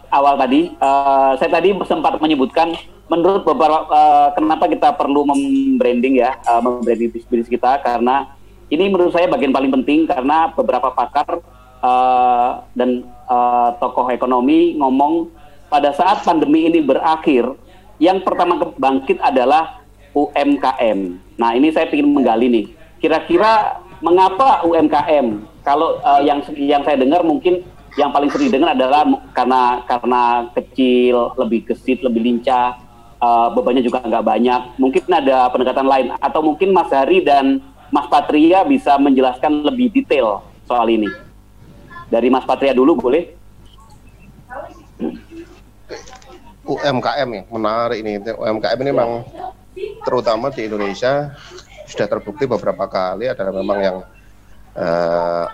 Speaker 3: awal tadi. Eh, saya tadi sempat menyebutkan menurut beberapa eh, kenapa kita perlu membranding ya, eh, membranding bisnis kita karena ini menurut saya bagian paling penting karena beberapa pakar eh, dan eh, tokoh ekonomi ngomong pada saat pandemi ini berakhir, yang pertama bangkit adalah UMKM. Nah ini saya ingin menggali nih, kira-kira mengapa UMKM? Kalau eh, yang yang saya dengar mungkin yang paling sering dengar adalah karena karena kecil, lebih gesit, lebih lincah, eh, bebannya juga nggak banyak. Mungkin ada pendekatan lain atau mungkin Mas Hari dan Mas Patria bisa menjelaskan lebih detail soal ini. Dari Mas Patria dulu boleh?
Speaker 1: UMKM ya menarik ini UMKM ini memang terutama di Indonesia sudah terbukti beberapa kali adalah memang yang eh,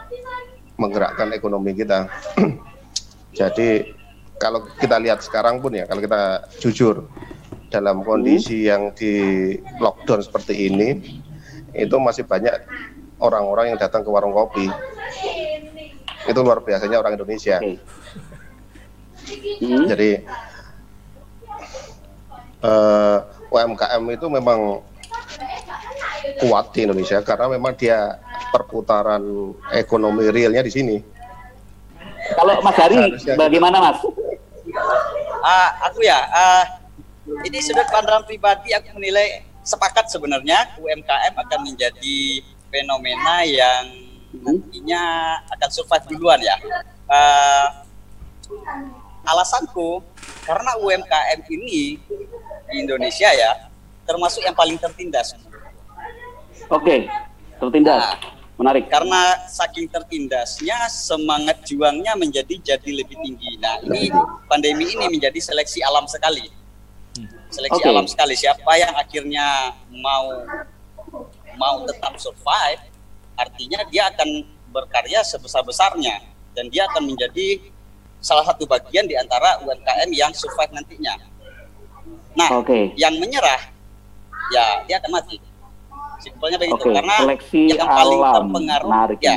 Speaker 1: menggerakkan ekonomi kita. (clears throat) Jadi kalau kita lihat sekarang pun ya kalau kita jujur dalam kondisi yang di lockdown seperti ini itu masih banyak orang-orang yang datang ke warung kopi. Itu luar biasanya orang Indonesia.
Speaker 3: Oke. Hmm.
Speaker 1: Jadi eh, UMKM itu memang kuat di Indonesia karena memang dia perputaran ekonomi realnya di sini.
Speaker 3: Kalau Mas Hari
Speaker 1: Harusnya-
Speaker 3: bagaimana Mas?
Speaker 2: Ah, aku ya, ah, ini sudut pandang pribadi aku menilai sepakat sebenarnya UMKM akan menjadi fenomena yang nantinya akan survive duluan ya. Uh, alasanku karena UMKM ini di Indonesia ya termasuk yang paling tertindas.
Speaker 3: Oke, tertindas. Nah, Menarik.
Speaker 2: Karena saking tertindasnya semangat juangnya menjadi jadi lebih tinggi. Nah, ini pandemi ini menjadi seleksi alam sekali. Seleksi okay. alam sekali. Siapa yang akhirnya mau mau tetap survive, artinya dia akan berkarya sebesar-besarnya dan dia akan menjadi salah satu bagian di antara UMKM yang survive nantinya. Nah, okay. yang menyerah ya dia akan mati simpelnya begitu okay. karena
Speaker 3: Seleksi
Speaker 2: yang paling alam. terpengaruh Menarik ya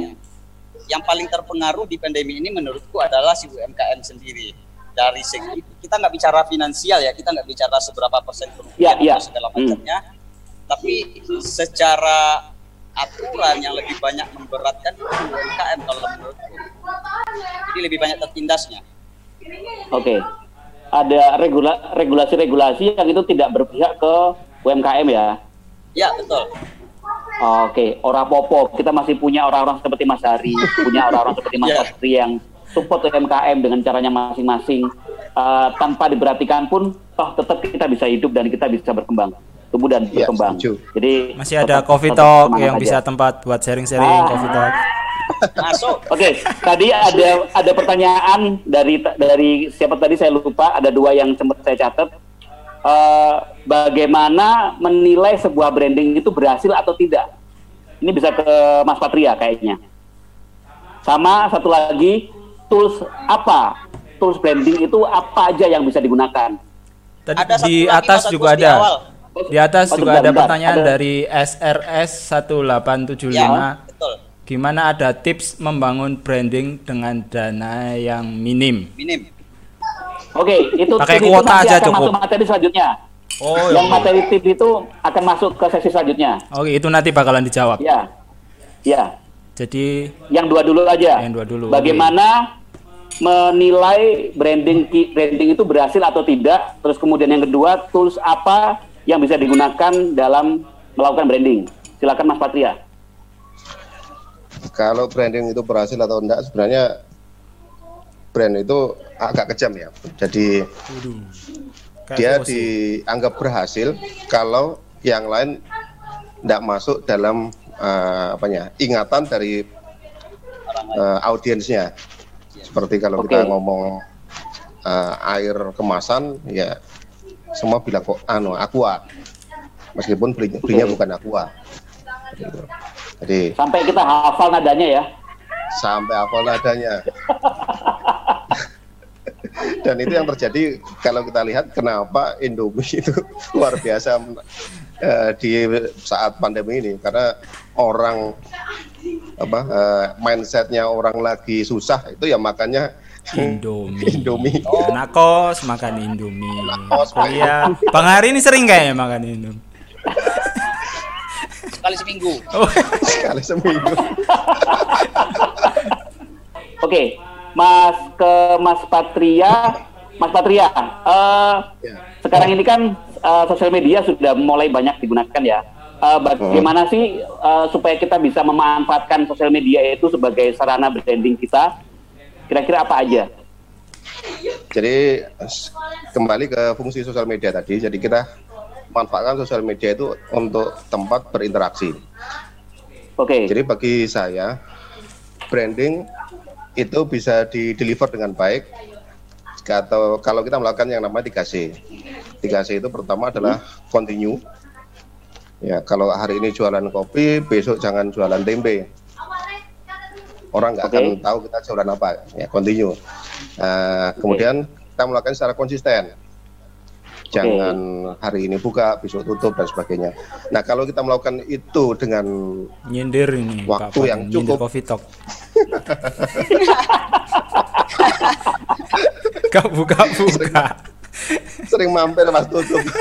Speaker 2: yang paling terpengaruh di pandemi ini menurutku adalah si UMKM sendiri dari segi kita nggak bicara finansial ya kita nggak bicara seberapa persen kerugian
Speaker 3: ya, ya.
Speaker 2: segala hmm. macamnya hmm. tapi secara aturan yang lebih banyak memberatkan itu UMKM kalau menurutku jadi lebih banyak tertindasnya
Speaker 3: oke okay. ada regula regulasi-regulasi yang itu tidak berpihak ke UMKM ya
Speaker 2: Ya, betul.
Speaker 3: Oke, orang popo. Kita masih punya orang-orang seperti Mas Hari, punya orang-orang seperti Mas (laughs) yeah. Satri yang support UMKM dengan caranya masing-masing. Uh, tanpa diperhatikan pun, toh tetap kita bisa hidup dan kita bisa berkembang, tumbuh dan yeah, berkembang. Setuju.
Speaker 5: Jadi masih ada Coffee Talk yang aja. bisa tempat buat sharing-sharing ah. Coffee Talk.
Speaker 3: Masuk. Oke, okay, tadi ada ada pertanyaan dari dari siapa tadi saya lupa. Ada dua yang sempat saya catat uh, bagaimana menilai sebuah branding itu berhasil atau tidak. Ini bisa ke Mas Patria kayaknya. Sama satu lagi tools apa? Tools branding itu apa aja yang bisa digunakan?
Speaker 5: Tadi ada di atas juga ada. Di, atas oh, juga ada pertanyaan ada. dari SRS 1875. Ya, betul. Gimana ada tips membangun branding dengan dana yang minim?
Speaker 2: Minim.
Speaker 3: Oke, itu
Speaker 5: pakai kuota aja akan cukup.
Speaker 3: Masuk materi selanjutnya. Oh, yang iya. materi tip itu akan masuk ke sesi selanjutnya.
Speaker 5: Oke, itu nanti bakalan dijawab.
Speaker 3: Ya, ya.
Speaker 5: Jadi
Speaker 3: yang dua dulu aja.
Speaker 5: Yang dua dulu.
Speaker 3: Bagaimana okay. menilai branding branding itu berhasil atau tidak? Terus kemudian yang kedua, tools apa yang bisa digunakan dalam melakukan branding? Silakan Mas Patria.
Speaker 1: Kalau branding itu berhasil atau enggak sebenarnya brand itu agak kejam ya. Jadi dia dianggap berhasil kalau yang lain tidak masuk dalam uh, apanya ingatan dari uh, audiensnya. Seperti kalau okay. kita ngomong uh, air kemasan, ya semua bilang kok anu aqua, meskipun belinya, belinya bukan aqua.
Speaker 3: Jadi sampai kita hafal nadanya ya.
Speaker 1: Sampai hafal nadanya. (laughs) Dan itu yang terjadi kalau kita lihat kenapa Indomie (laughs) itu luar biasa uh, di saat pandemi ini karena orang apa uh, mindsetnya orang lagi susah itu ya makanya
Speaker 5: Indomie. Indomie. Oh. Anak kos makan Indomie. Kos ya. Bang Hari ini sering kayak makan Indomie.
Speaker 2: Sekali seminggu.
Speaker 1: Oh. Sekali seminggu.
Speaker 3: Oke, okay. Mas ke Mas Patria. Mas Patria, uh, ya. sekarang ini kan uh, sosial media sudah mulai banyak digunakan ya. Uh, bagaimana hmm. sih uh, supaya kita bisa memanfaatkan sosial media itu sebagai sarana branding kita? Kira-kira apa aja?
Speaker 1: Jadi kembali ke fungsi sosial media tadi. Jadi kita manfaatkan sosial media itu untuk tempat berinteraksi. Oke. Okay. Jadi bagi saya branding itu bisa di deliver dengan baik atau kalau kita melakukan yang namanya 3C. 3C itu pertama adalah continue. Ya, kalau hari ini jualan kopi, besok jangan jualan tempe. Orang nggak okay. akan tahu kita jualan apa. Ya, continue. Uh, kemudian kita melakukan secara konsisten. Jangan okay. hari ini buka, besok tutup dan sebagainya. Nah, kalau kita melakukan itu dengan
Speaker 5: nyindir ini
Speaker 1: waktu Pak, yang cukup
Speaker 5: coffee talk. (laughs) Gak buka-buka.
Speaker 1: Sering, sering mampir pas tutup. (laughs)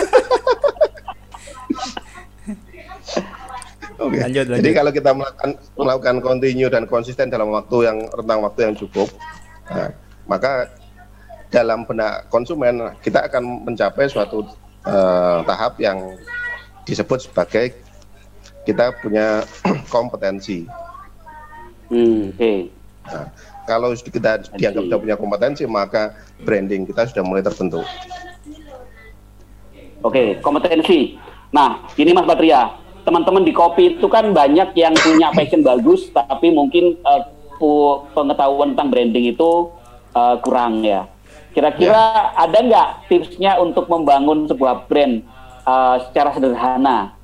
Speaker 1: Oke. Okay. Lanjut, lanjut. Jadi kalau kita melakukan melakukan continue dan konsisten dalam waktu yang rentang waktu yang cukup, nah, maka dalam benak konsumen kita akan mencapai suatu uh, tahap yang disebut sebagai kita punya (clears throat) kompetensi.
Speaker 3: Hmm, Oke.
Speaker 1: Nah, kalau kita dianggap sudah punya kompetensi, maka branding kita sudah mulai terbentuk.
Speaker 3: Oke, kompetensi. Nah, ini Mas Patria, teman-teman di kopi itu kan banyak yang punya passion bagus, tapi mungkin uh, pengetahuan tentang branding itu uh, kurang ya. Kira-kira ya. ada nggak tipsnya untuk membangun sebuah brand uh, secara sederhana?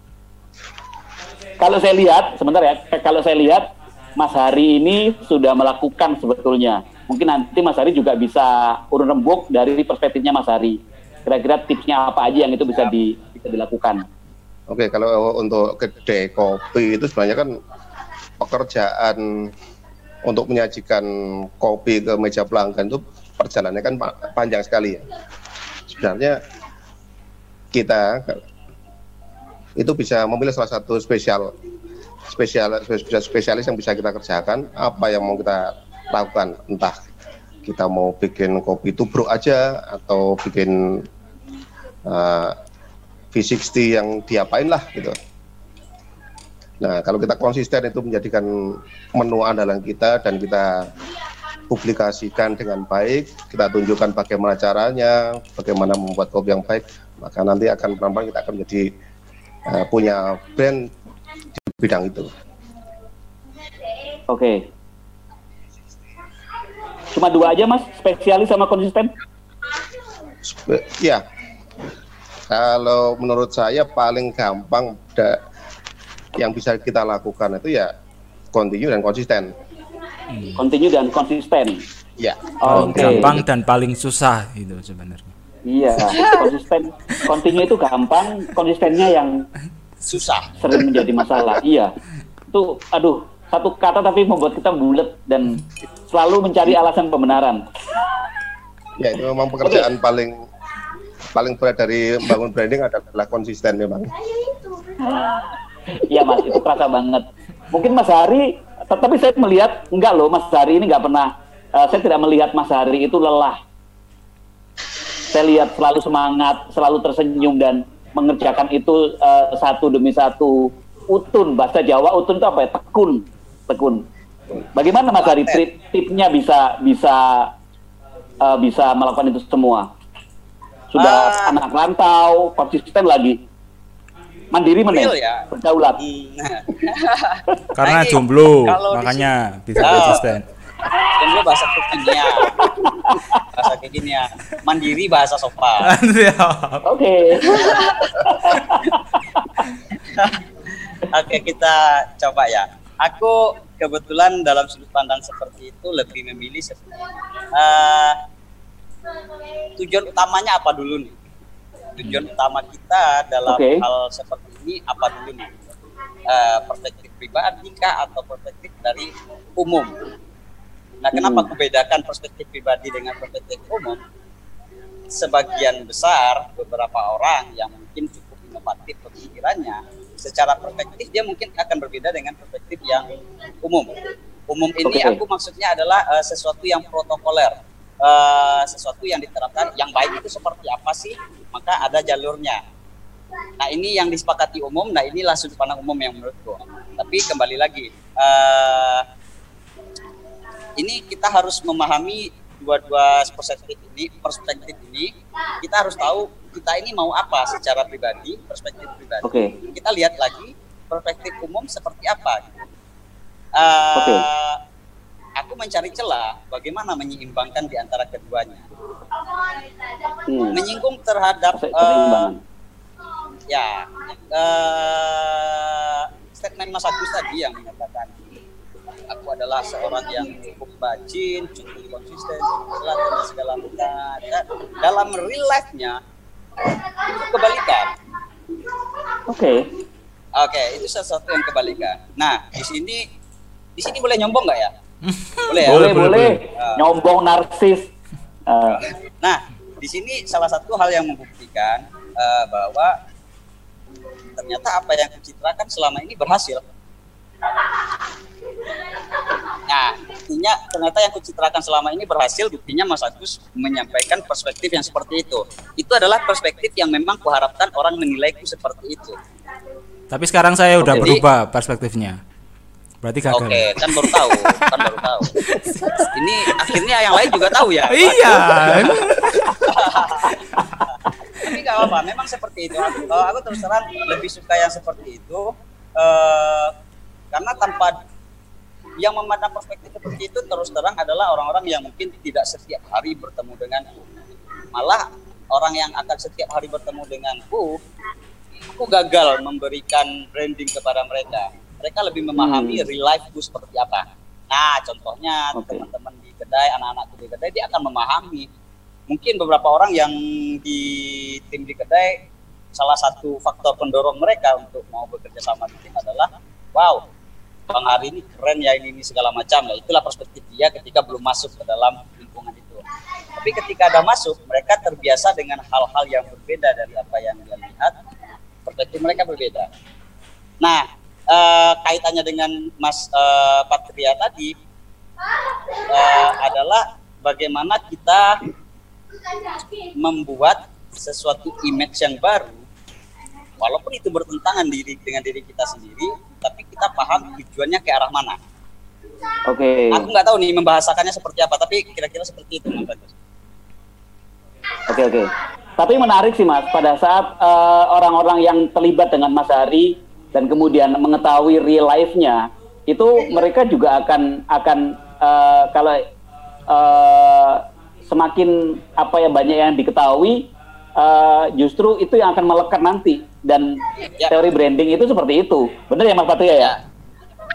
Speaker 3: Kalau saya lihat, sebentar ya, kalau saya lihat Mas Hari ini sudah melakukan sebetulnya. Mungkin nanti Mas Hari juga bisa urun rembuk dari perspektifnya Mas Hari kira-kira tipsnya apa aja yang itu bisa di bisa dilakukan
Speaker 1: Oke, kalau untuk kedai kopi itu sebenarnya kan pekerjaan untuk menyajikan kopi ke meja pelanggan itu perjalanannya kan panjang sekali ya. Sebenarnya kita itu bisa memilih salah satu spesial spesial spesialis yang bisa kita kerjakan apa yang mau kita lakukan entah kita mau bikin kopi tubruk aja atau bikin uh, V60 yang diapain lah gitu. Nah, kalau kita konsisten itu menjadikan menu andalan kita dan kita publikasikan dengan baik, kita tunjukkan bagaimana caranya, bagaimana membuat kopi yang baik, maka nanti akan pelan-pelan kita akan menjadi uh, punya brand di bidang itu.
Speaker 3: Oke. Cuma dua aja mas, spesialis sama konsisten?
Speaker 1: Spe ya, kalau menurut saya paling gampang da, yang bisa kita lakukan itu ya continue dan konsisten.
Speaker 3: Hmm. Continue dan konsisten.
Speaker 1: Ya.
Speaker 5: Oh, okay. gampang dan paling susah itu sebenarnya.
Speaker 3: Iya, konsisten. Continue itu gampang, konsistennya yang
Speaker 2: susah.
Speaker 3: Sering menjadi masalah. iya. Itu aduh, satu kata tapi membuat kita bulat dan selalu mencari alasan pembenaran.
Speaker 1: Ya, itu memang pekerjaan okay. paling paling berat dari bangun branding adalah konsisten memang.
Speaker 3: Iya mas, itu terasa banget. Mungkin Mas Hari, tetapi saya melihat enggak loh Mas Hari ini nggak pernah. Uh, saya tidak melihat Mas Hari itu lelah. Saya lihat selalu semangat, selalu tersenyum dan mengerjakan itu uh, satu demi satu. Utun bahasa Jawa utun itu apa ya? Tekun, tekun. Bagaimana Mas Hari tip, tipnya bisa bisa uh, bisa melakukan itu semua? Sudah uh, anak rantau konsisten lagi. Mandiri mana ya? berdaulat.
Speaker 5: Hmm. (laughs) karena jomblo makanya bisa uh, konsisten.
Speaker 2: Jomblo bahasa kekinian bahasa kekinian mandiri bahasa sopan (laughs)
Speaker 3: oke. (laughs)
Speaker 2: Oke kita coba ya. Aku kebetulan dalam sudut pandang seperti itu lebih memilih uh, tujuan utamanya apa dulu nih? Tujuan utama kita dalam okay. hal seperti ini apa dulu nih? Uh, perspektif pribadi kah atau perspektif dari umum? Nah, kenapa hmm. aku bedakan perspektif pribadi dengan perspektif umum? Sebagian besar beberapa orang yang mungkin cukup inovatif pemikirannya, secara perspektif dia mungkin akan berbeda dengan perspektif yang umum. Umum ini okay. aku maksudnya adalah uh, sesuatu yang protokoler, uh, sesuatu yang diterapkan yang baik itu seperti apa sih? Maka ada jalurnya. Nah ini yang disepakati umum nah inilah sudut pandang umum yang menurutku. Tapi kembali lagi uh, ini kita harus memahami dua-dua perspektif ini perspektif ini. Kita harus tahu kita ini mau apa secara pribadi perspektif pribadi. Okay. kita lihat lagi perspektif umum seperti apa. Uh, okay aku mencari celah bagaimana menyeimbangkan di antara keduanya. Hmm. Menyinggung terhadap uh, ya uh, statement Mas Agus tadi yang menyatakan aku adalah seorang yang cukup bajin, cukup konsisten, cukup dan segala macam. Dalam real life-nya itu kebalikan.
Speaker 3: Oke. Okay.
Speaker 2: Oke, okay, itu sesuatu yang kebalikan. Nah, di sini di sini boleh nyombong nggak ya?
Speaker 3: Boleh ya? Boleh, boleh. boleh. Uh, Nyombong narsis.
Speaker 2: Uh. Nah, di sini salah satu hal yang membuktikan uh, bahwa ternyata apa yang kucitrakan selama ini berhasil. Nah, artinya ternyata yang kucitrakan selama ini berhasil buktinya Mas Agus menyampaikan perspektif yang seperti itu itu adalah perspektif yang memang kuharapkan orang menilaiku seperti itu
Speaker 5: Tapi sekarang saya udah
Speaker 2: Jadi-
Speaker 5: berubah perspektifnya. Berarti gagal.
Speaker 2: oke kan baru tahu kan baru tahu. (laughs) Ini akhirnya yang lain juga tahu ya?
Speaker 5: Iya. (laughs)
Speaker 2: tapi nggak apa-apa memang seperti itu. Aku, aku terus terang lebih suka yang seperti itu eh, karena tanpa yang memandang perspektif seperti itu terus terang adalah orang-orang yang mungkin tidak setiap hari bertemu denganku. Malah orang yang akan setiap hari bertemu denganku aku gagal memberikan branding kepada mereka mereka lebih memahami real life-ku seperti apa. Nah contohnya
Speaker 3: Oke.
Speaker 2: teman-teman di kedai anak-anakku di kedai dia akan memahami. Mungkin beberapa orang yang di tim di kedai salah satu faktor pendorong mereka untuk mau bekerja sama di tim adalah wow bang Ari ini keren ya ini, ini segala macam. Ya itulah perspektif dia ketika belum masuk ke dalam lingkungan itu. Tapi ketika ada masuk mereka terbiasa dengan hal-hal yang berbeda dari apa yang dia lihat. Perspektif mereka berbeda. Nah eh, kaitannya dengan Mas eh, Patria tadi eh, adalah bagaimana kita membuat sesuatu image yang baru walaupun itu bertentangan diri dengan diri kita sendiri tapi kita paham tujuannya ke arah mana
Speaker 3: Oke.
Speaker 2: aku nggak tahu nih membahasakannya seperti apa tapi kira-kira seperti itu Mas Bagus
Speaker 3: Oke oke. Tapi menarik sih mas, pada saat orang-orang yang terlibat dengan Mas Hari dan kemudian mengetahui real life-nya, itu mereka juga akan akan eh, kalau eh, semakin apa ya banyak yang diketahui, eh, justru itu yang akan melekat nanti. Dan
Speaker 2: Ya.
Speaker 3: teori branding itu seperti itu, benar ya Mas Patria ya?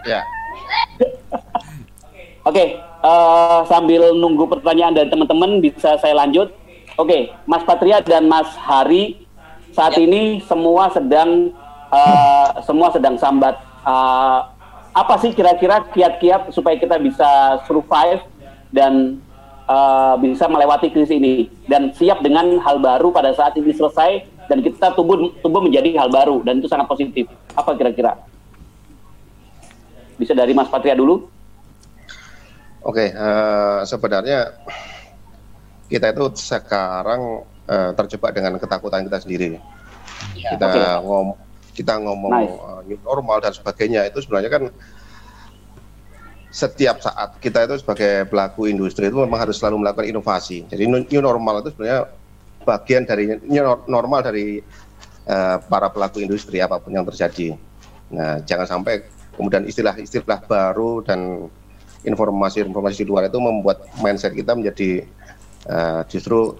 Speaker 1: Ya. (laughs)
Speaker 3: Oke, eh, sambil nunggu pertanyaan dari teman-teman bisa saya lanjut. Oke, Mas Patria dan Mas Hari saat
Speaker 2: Ya.
Speaker 3: ini semua sedang eh, semua sedang sambat. Eh, apa sih kira-kira kiat-kiat supaya kita bisa survive dan eh, bisa melewati krisis ini dan siap dengan hal baru pada saat ini selesai dan kita tumbuh tumbuh menjadi hal baru dan itu sangat positif. Apa kira-kira? Bisa dari Mas Patria dulu?
Speaker 1: Oke, eh, sebenarnya kita itu sekarang eh, terjebak dengan ketakutan kita sendiri.
Speaker 2: Ya.
Speaker 1: Kita
Speaker 3: Oke.
Speaker 1: ngom kita ngomong
Speaker 3: Nice.
Speaker 1: eh, new normal dan sebagainya itu sebenarnya kan setiap saat kita itu sebagai pelaku industri itu memang harus selalu melakukan inovasi. Jadi new normal itu sebenarnya bagian dari new nor- normal dari eh, para pelaku industri apa pun yang terjadi. Nah, jangan sampai kemudian istilah-istilah baru dan informasi-informasi di luar itu membuat mindset kita menjadi eh, justru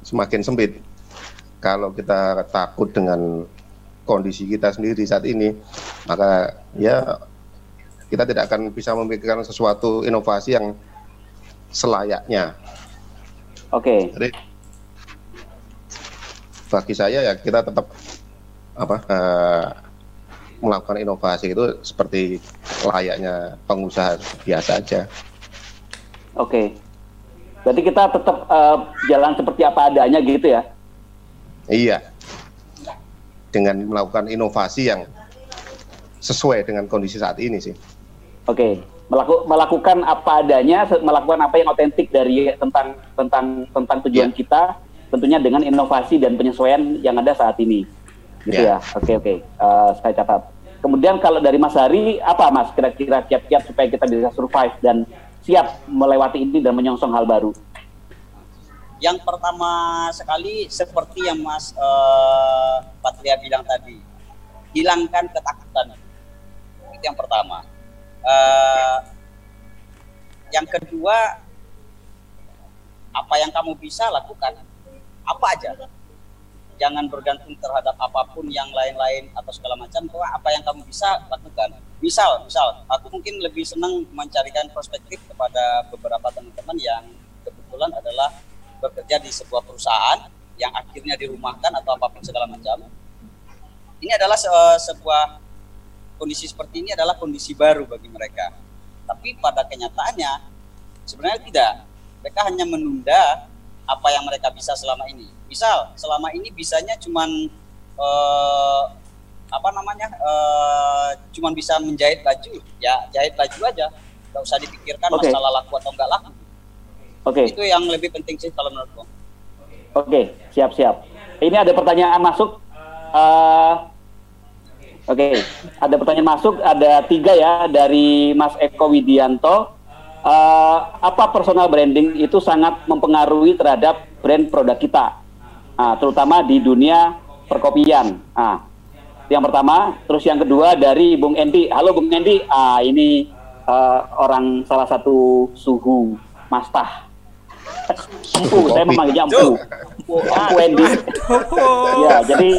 Speaker 1: semakin sempit. Kalau kita takut dengan kondisi kita sendiri saat ini, maka ya kita tidak akan bisa memikirkan sesuatu inovasi yang selayaknya.
Speaker 3: Oke.
Speaker 1: Jadi bagi saya ya kita tetap apa eh, melakukan inovasi itu seperti layaknya pengusaha biasa aja.
Speaker 3: Oke. Berarti kita tetap eh, jalan seperti apa adanya gitu ya.
Speaker 1: Iya. Dengan melakukan inovasi yang sesuai dengan kondisi saat ini sih.
Speaker 3: Oke. Melaku- melakukan apa adanya, melakukan apa yang otentik dari tentang tentang tentang tujuan
Speaker 1: Iya.
Speaker 3: kita, tentunya dengan inovasi dan penyesuaian yang ada saat ini. Gitu
Speaker 1: Iya.
Speaker 3: ya. Oke oke. Eh, saya catat. Kemudian kalau dari Mas Hari, apa Mas kira-kira kiat-kiat supaya kita bisa survive dan siap melewati ini dan menyongsong hal baru?
Speaker 2: Yang pertama sekali seperti yang Mas eh, Patria bilang tadi, hilangkan ketakutan. Itu yang pertama. Eh, yang kedua, apa yang kamu bisa lakukan, apa aja. Jangan bergantung terhadap apa pun yang lain-lain atau segala macam. Bahwa apa yang kamu bisa lakukan. Misal, misal, aku mungkin lebih senang mencarikan perspektif kepada beberapa teman-teman yang kebetulan adalah bekerja di sebuah perusahaan yang akhirnya dirumahkan atau apa pun segala macam. Ini adalah se- sebuah kondisi seperti ini adalah kondisi baru bagi mereka. Tapi pada kenyataannya sebenarnya tidak. Mereka hanya menunda apa yang mereka bisa selama ini. Misal selama ini bisanya cuman eh, apa namanya eh, cuman bisa menjahit baju, ya jahit baju aja. nggak usah dipikirkan
Speaker 3: Oke.
Speaker 2: masalah laku atau enggak laku
Speaker 3: Oke.
Speaker 2: itu yang lebih penting sih kalau menurutku
Speaker 3: Oke, siap-siap. Ini ada pertanyaan masuk. Eh, Oke, ada pertanyaan masuk. Ada tiga ya dari Mas Eko Widianto. Eh, apa personal branding itu sangat mempengaruhi terhadap brand produk kita, Nah, terutama di dunia perkopian. Nah, yang pertama, terus yang kedua dari Bung Endi. Halo Bung Endi, ah ini eh, orang salah satu suhu mastah. Empu, saya memanggilnya Empu. Empu, Endi. ya, jadi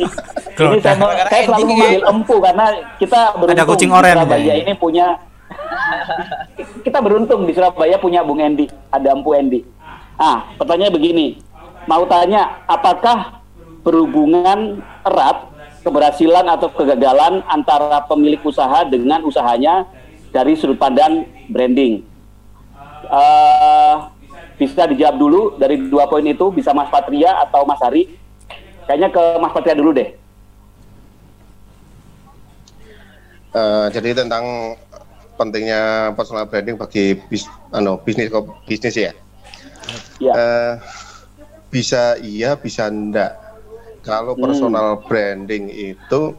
Speaker 3: ini saya, saya selalu memanggil Empu karena kita beruntung
Speaker 5: kucing
Speaker 3: di
Speaker 5: oranye
Speaker 3: Surabaya ini punya kita beruntung di Surabaya punya Bung Endi, ada Empu Endi. Ah, pertanyaannya begini, mau tanya apakah berhubungan erat keberhasilan atau kegagalan antara pemilik usaha dengan usahanya dari sudut pandang branding? Eh, bisa dijawab dulu dari dua poin itu, bisa Mas Patria atau Mas Hari? Kayaknya ke Mas Patria dulu deh.
Speaker 1: Eh, jadi tentang pentingnya personal branding bagi bis, ano, bisnis bisnis ya.
Speaker 3: Ya,
Speaker 1: Eh, bisa iya, bisa enggak. Kalau
Speaker 3: Hmm.
Speaker 1: personal branding itu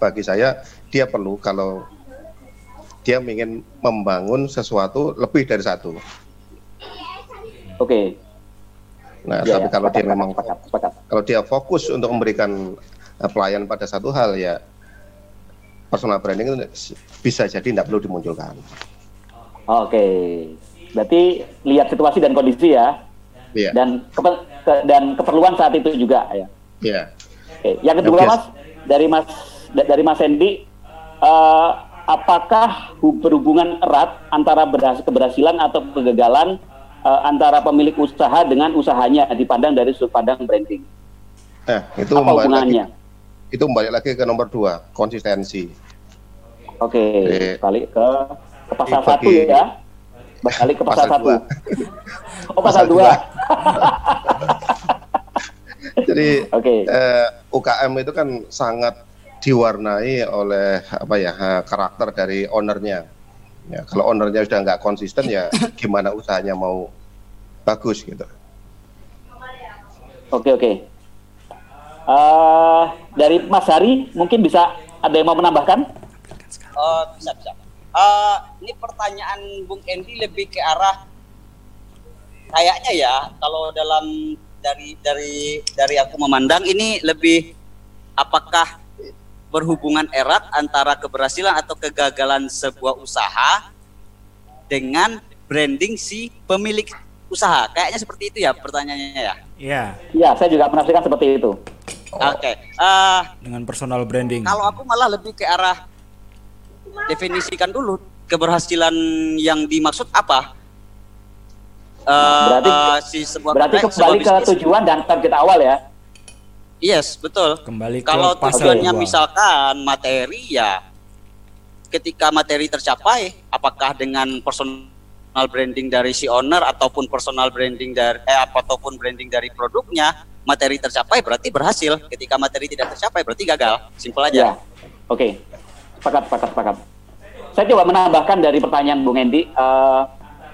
Speaker 1: bagi saya dia perlu kalau dia ingin membangun sesuatu lebih dari satu.
Speaker 3: Oke.
Speaker 1: Nah,
Speaker 3: Ya,
Speaker 1: tapi
Speaker 3: ya,
Speaker 1: kalau dia
Speaker 3: sepakat,
Speaker 1: memang
Speaker 3: sepakat, sepakat.
Speaker 1: kalau dia fokus untuk memberikan eh, pelayan pada satu hal ya personal branding itu bisa jadi tidak perlu dimunculkan.
Speaker 3: Oke. Berarti lihat situasi dan kondisi ya.
Speaker 1: Iya.
Speaker 3: Dan kepe- ke- dan keperluan saat itu juga ya.
Speaker 1: Iya.
Speaker 3: Oke. Yang kedua
Speaker 1: Yes.
Speaker 3: Mas dari Mas da- dari Mas Hendy eh, apakah hu- berhubungan erat antara berhas- keberhasilan atau kegagalan eh, antara pemilik usaha dengan usahanya dipandang dari sudut pandang branding?
Speaker 1: Nah, itu
Speaker 3: Apa
Speaker 1: lagi,
Speaker 3: hubungannya?
Speaker 1: itu kembali lagi ke nomor dua, konsistensi.
Speaker 3: Oke,
Speaker 1: Oke.
Speaker 3: balik ke ke pasal
Speaker 1: Bagi-
Speaker 3: satu ya. (laughs) Balik ke pasal,
Speaker 1: Pasal
Speaker 3: satu.
Speaker 1: dua.
Speaker 3: Oh pasal,
Speaker 1: Pasal
Speaker 3: dua. (laughs)
Speaker 1: Jadi
Speaker 3: Oke.
Speaker 1: eh, UKM itu kan sangat diwarnai oleh apa ya eh, karakter dari ownernya. Ya, kalau ownernya sudah nggak konsisten ya (laughs) gimana usahanya mau bagus gitu.
Speaker 3: Oke oke. Eh, dari Mas Hari mungkin bisa ada yang mau menambahkan?
Speaker 2: Oh, bisa bisa. Eh, ini pertanyaan Bung Endi lebih ke arah kayaknya ya kalau dalam dari dari dari aku memandang ini lebih apakah berhubungan erat antara keberhasilan atau kegagalan sebuah usaha dengan branding si pemilik usaha. Kayaknya seperti itu ya pertanyaannya ya.
Speaker 5: Iya,
Speaker 3: Ya, saya juga menafsirkan seperti itu.
Speaker 2: Oke. Eh,
Speaker 5: dengan personal branding.
Speaker 2: Kalau aku malah lebih ke arah definisikan dulu keberhasilan yang dimaksud apa. Eh,
Speaker 3: Berarti-
Speaker 2: eh, si sebuah
Speaker 3: Berarti
Speaker 2: sebuah
Speaker 3: kembali ke
Speaker 2: bisnis-
Speaker 3: tujuan dan target awal ya.
Speaker 2: Yes, betul.
Speaker 5: Kembali ke
Speaker 2: Kalau
Speaker 5: pasal
Speaker 2: tujuannya
Speaker 5: dua.
Speaker 2: misalkan materi ya ketika materi tercapai apakah dengan personal branding dari si owner ataupun personal branding dari eh apa ataupun branding dari produknya materi tercapai berarti berhasil ketika materi tidak tercapai berarti gagal simpel
Speaker 3: Ya.
Speaker 2: aja
Speaker 3: Oke. Sepakat, sepakat, sepakat. Saya coba menambahkan dari pertanyaan Bung Endi eh,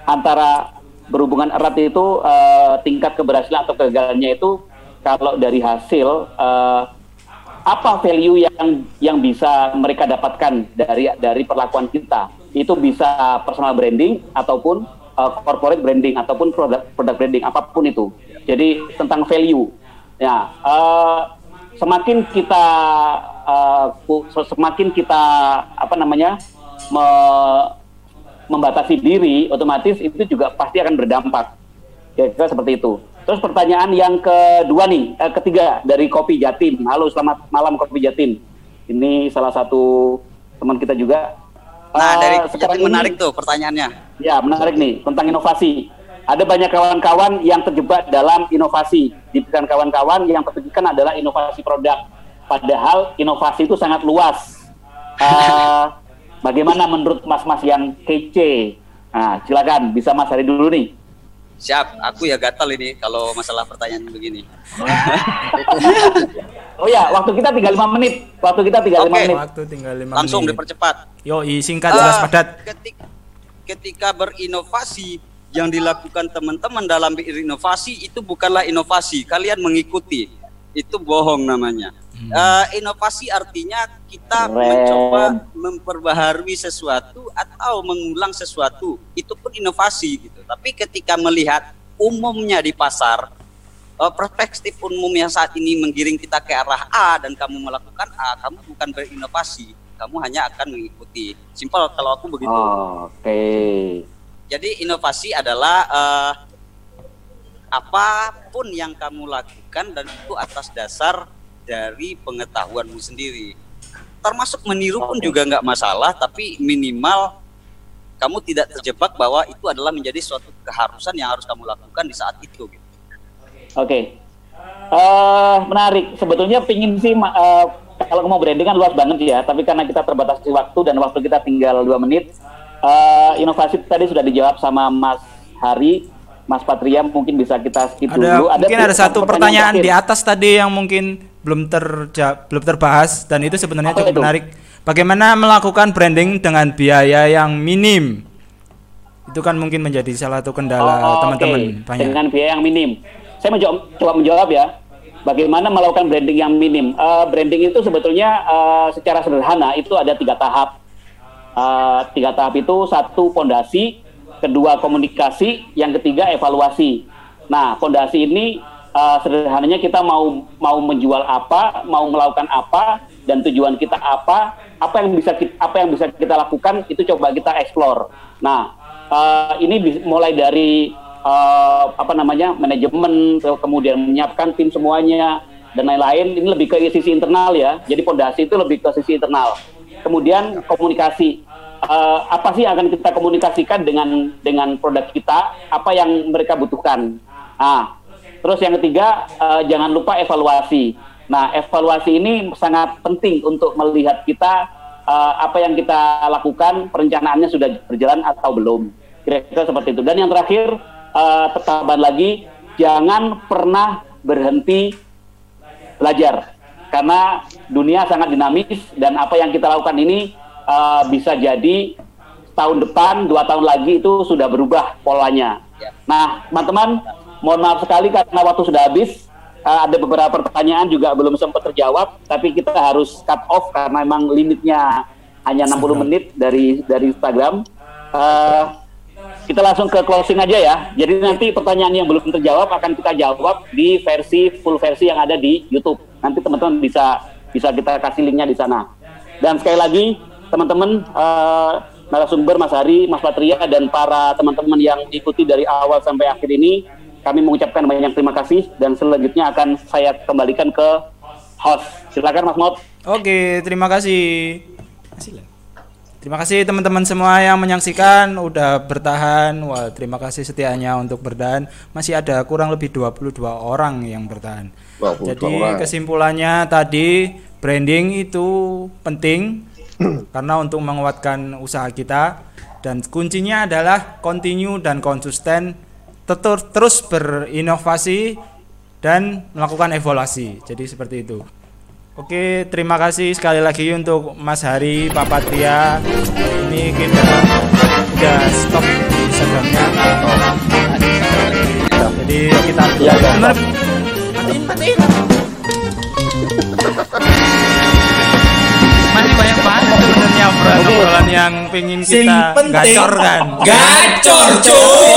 Speaker 3: antara berhubungan erat itu eh, tingkat keberhasilan atau kegagalannya itu kalau dari hasil eh, apa value yang yang bisa mereka dapatkan dari dari perlakuan kita? Itu bisa personal branding ataupun eh, corporate branding ataupun produk produk branding apa pun itu. Jadi tentang value. Ya eh, semakin kita ku- semakin kita apa namanya me- membatasi diri otomatis itu juga pasti akan berdampak. Kira-kira seperti itu terus pertanyaan yang kedua nih eh, ketiga dari Kopi Jatim halo selamat malam Kopi Jatim ini salah satu teman kita juga
Speaker 2: nah
Speaker 3: Eh,
Speaker 2: dari
Speaker 3: sekarang ini-
Speaker 2: menarik tuh pertanyaannya
Speaker 3: Ya, menarik nih tentang inovasi. Ada banyak kawan-kawan yang terjebak dalam inovasi. Di pikiran kawan-kawan yang terpikirkan adalah inovasi produk. Padahal inovasi itu sangat luas. (laughs) Eh, bagaimana menurut mas-mas yang kece? Nah, silakan bisa Mas Hari dulu nih.
Speaker 2: Siap aku ya gatal ini kalau masalah pertanyaan begini (laughs)
Speaker 3: Oh ya, waktu kita tinggal lima menit. Waktu kita tinggal lima
Speaker 2: Oke.
Speaker 3: menit.
Speaker 5: Waktu tinggal lima
Speaker 2: langsung
Speaker 5: menit.
Speaker 2: dipercepat
Speaker 5: Yo, singkat jelas
Speaker 2: Eh,
Speaker 5: padat.
Speaker 2: ketik- ketika berinovasi yang dilakukan teman-teman dalam berinovasi itu bukanlah inovasi, kalian mengikuti. Itu bohong namanya. Eh, inovasi artinya kita
Speaker 3: Keren.
Speaker 2: mencoba memperbaharui sesuatu atau mengulang sesuatu. Itu pun inovasi gitu. Tapi ketika melihat umumnya di pasar eh, perspektif umum yang saat ini menggiring kita ke arah A dan kamu melakukan A, kamu bukan berinovasi, kamu hanya akan mengikuti. Simpel kalau aku begitu.
Speaker 3: Oh, Oke.
Speaker 2: Jadi inovasi adalah eh, apa pun yang kamu lakukan dan itu atas dasar dari pengetahuanmu sendiri. Termasuk meniru pun juga nggak masalah, tapi minimal kamu tidak terjebak bahwa itu adalah menjadi suatu keharusan yang harus kamu lakukan di saat itu. Gitu.
Speaker 3: Oke. Eh menarik. Sebetulnya pingin sih eh, kalau mau branding kan luas banget ya, tapi karena kita terbatasi waktu dan waktu kita tinggal dua menit, eh, inovasi tadi sudah dijawab sama Mas Hari, Mas Patria mungkin bisa kita skip
Speaker 5: Ada
Speaker 3: dulu.
Speaker 5: mungkin ada satu pertanyaan di
Speaker 3: terakhir.
Speaker 5: atas tadi yang mungkin belum terja belum terbahas dan itu sebenarnya
Speaker 3: Apa
Speaker 5: cukup
Speaker 3: itu?
Speaker 5: menarik. Bagaimana melakukan branding dengan biaya yang minim? Itu kan mungkin menjadi salah satu kendala
Speaker 3: Oh,
Speaker 5: teman-teman
Speaker 3: oke.
Speaker 5: banyak.
Speaker 3: Dengan biaya yang minim. Saya menjawab, coba menjawab ya. Bagaimana melakukan branding yang minim? Eh, branding itu sebetulnya eh, secara sederhana itu ada tiga tahap. Eh, tiga tahap itu satu pondasi, kedua komunikasi, yang ketiga evaluasi. Nah, pondasi ini eh, sederhananya kita mau mau menjual apa, mau melakukan apa, dan tujuan kita apa, apa yang bisa kita, apa yang bisa kita lakukan itu coba kita explore. Nah, eh, ini mulai dari eh, apa namanya manajemen, ke- kemudian menyiapkan tim semuanya dan lain-lain. Ini lebih ke sisi internal ya. Jadi pondasi itu lebih ke sisi internal. Kemudian komunikasi. Eh, apa sih yang akan kita komunikasikan dengan dengan produk kita? Apa yang mereka butuhkan? Nah, terus yang ketiga eh, jangan lupa evaluasi. Nah, evaluasi ini sangat penting untuk melihat kita eh, apa yang kita lakukan, perencanaannya sudah berjalan atau belum. Kira-kira seperti itu. Dan yang terakhir, eh, tambahan lagi, jangan pernah berhenti belajar karena dunia sangat dinamis dan apa yang kita lakukan ini uh, bisa jadi tahun depan dua tahun lagi itu sudah berubah polanya.
Speaker 2: Ya.
Speaker 3: Nah teman-teman mohon maaf sekali karena waktu sudah habis Uh, ada beberapa pertanyaan juga belum sempat terjawab tapi kita harus cut off karena memang limitnya hanya 60 menit dari dari Instagram. Uh, kita langsung ke closing aja ya. Jadi nanti pertanyaan yang belum terjawab akan kita jawab di versi full versi yang ada di YouTube. Nanti teman-teman bisa bisa kita kasih linknya di sana. Dan sekali lagi teman-teman eh, narasumber Mas Hari, Mas Patria dan para teman-teman yang ikuti dari awal sampai akhir ini, kami mengucapkan banyak terima kasih dan selanjutnya akan saya kembalikan ke host. Silakan Mas Mot.
Speaker 5: Oke, terima kasih. Terima kasih teman-teman semua yang menyaksikan udah bertahan. Wah, terima kasih setianya untuk bertahan. Masih ada kurang lebih 22 orang yang bertahan.
Speaker 1: 22
Speaker 5: Jadi
Speaker 1: orang.
Speaker 5: kesimpulannya tadi branding itu penting (clears throat) karena untuk menguatkan usaha kita dan kuncinya adalah continue dan konsisten tetur- terus berinovasi dan melakukan evaluasi. Jadi seperti itu. Oke, terima kasih sekali lagi untuk Mas Hari, Pak Patria. Ini kita udah stop di Instagramnya. Jadi kita
Speaker 3: iya.
Speaker 5: Bener. matiin, matiin. Sebenarnya obrolan yang pengen
Speaker 4: Sing
Speaker 5: kita gacor kan.
Speaker 4: gacor, cuy.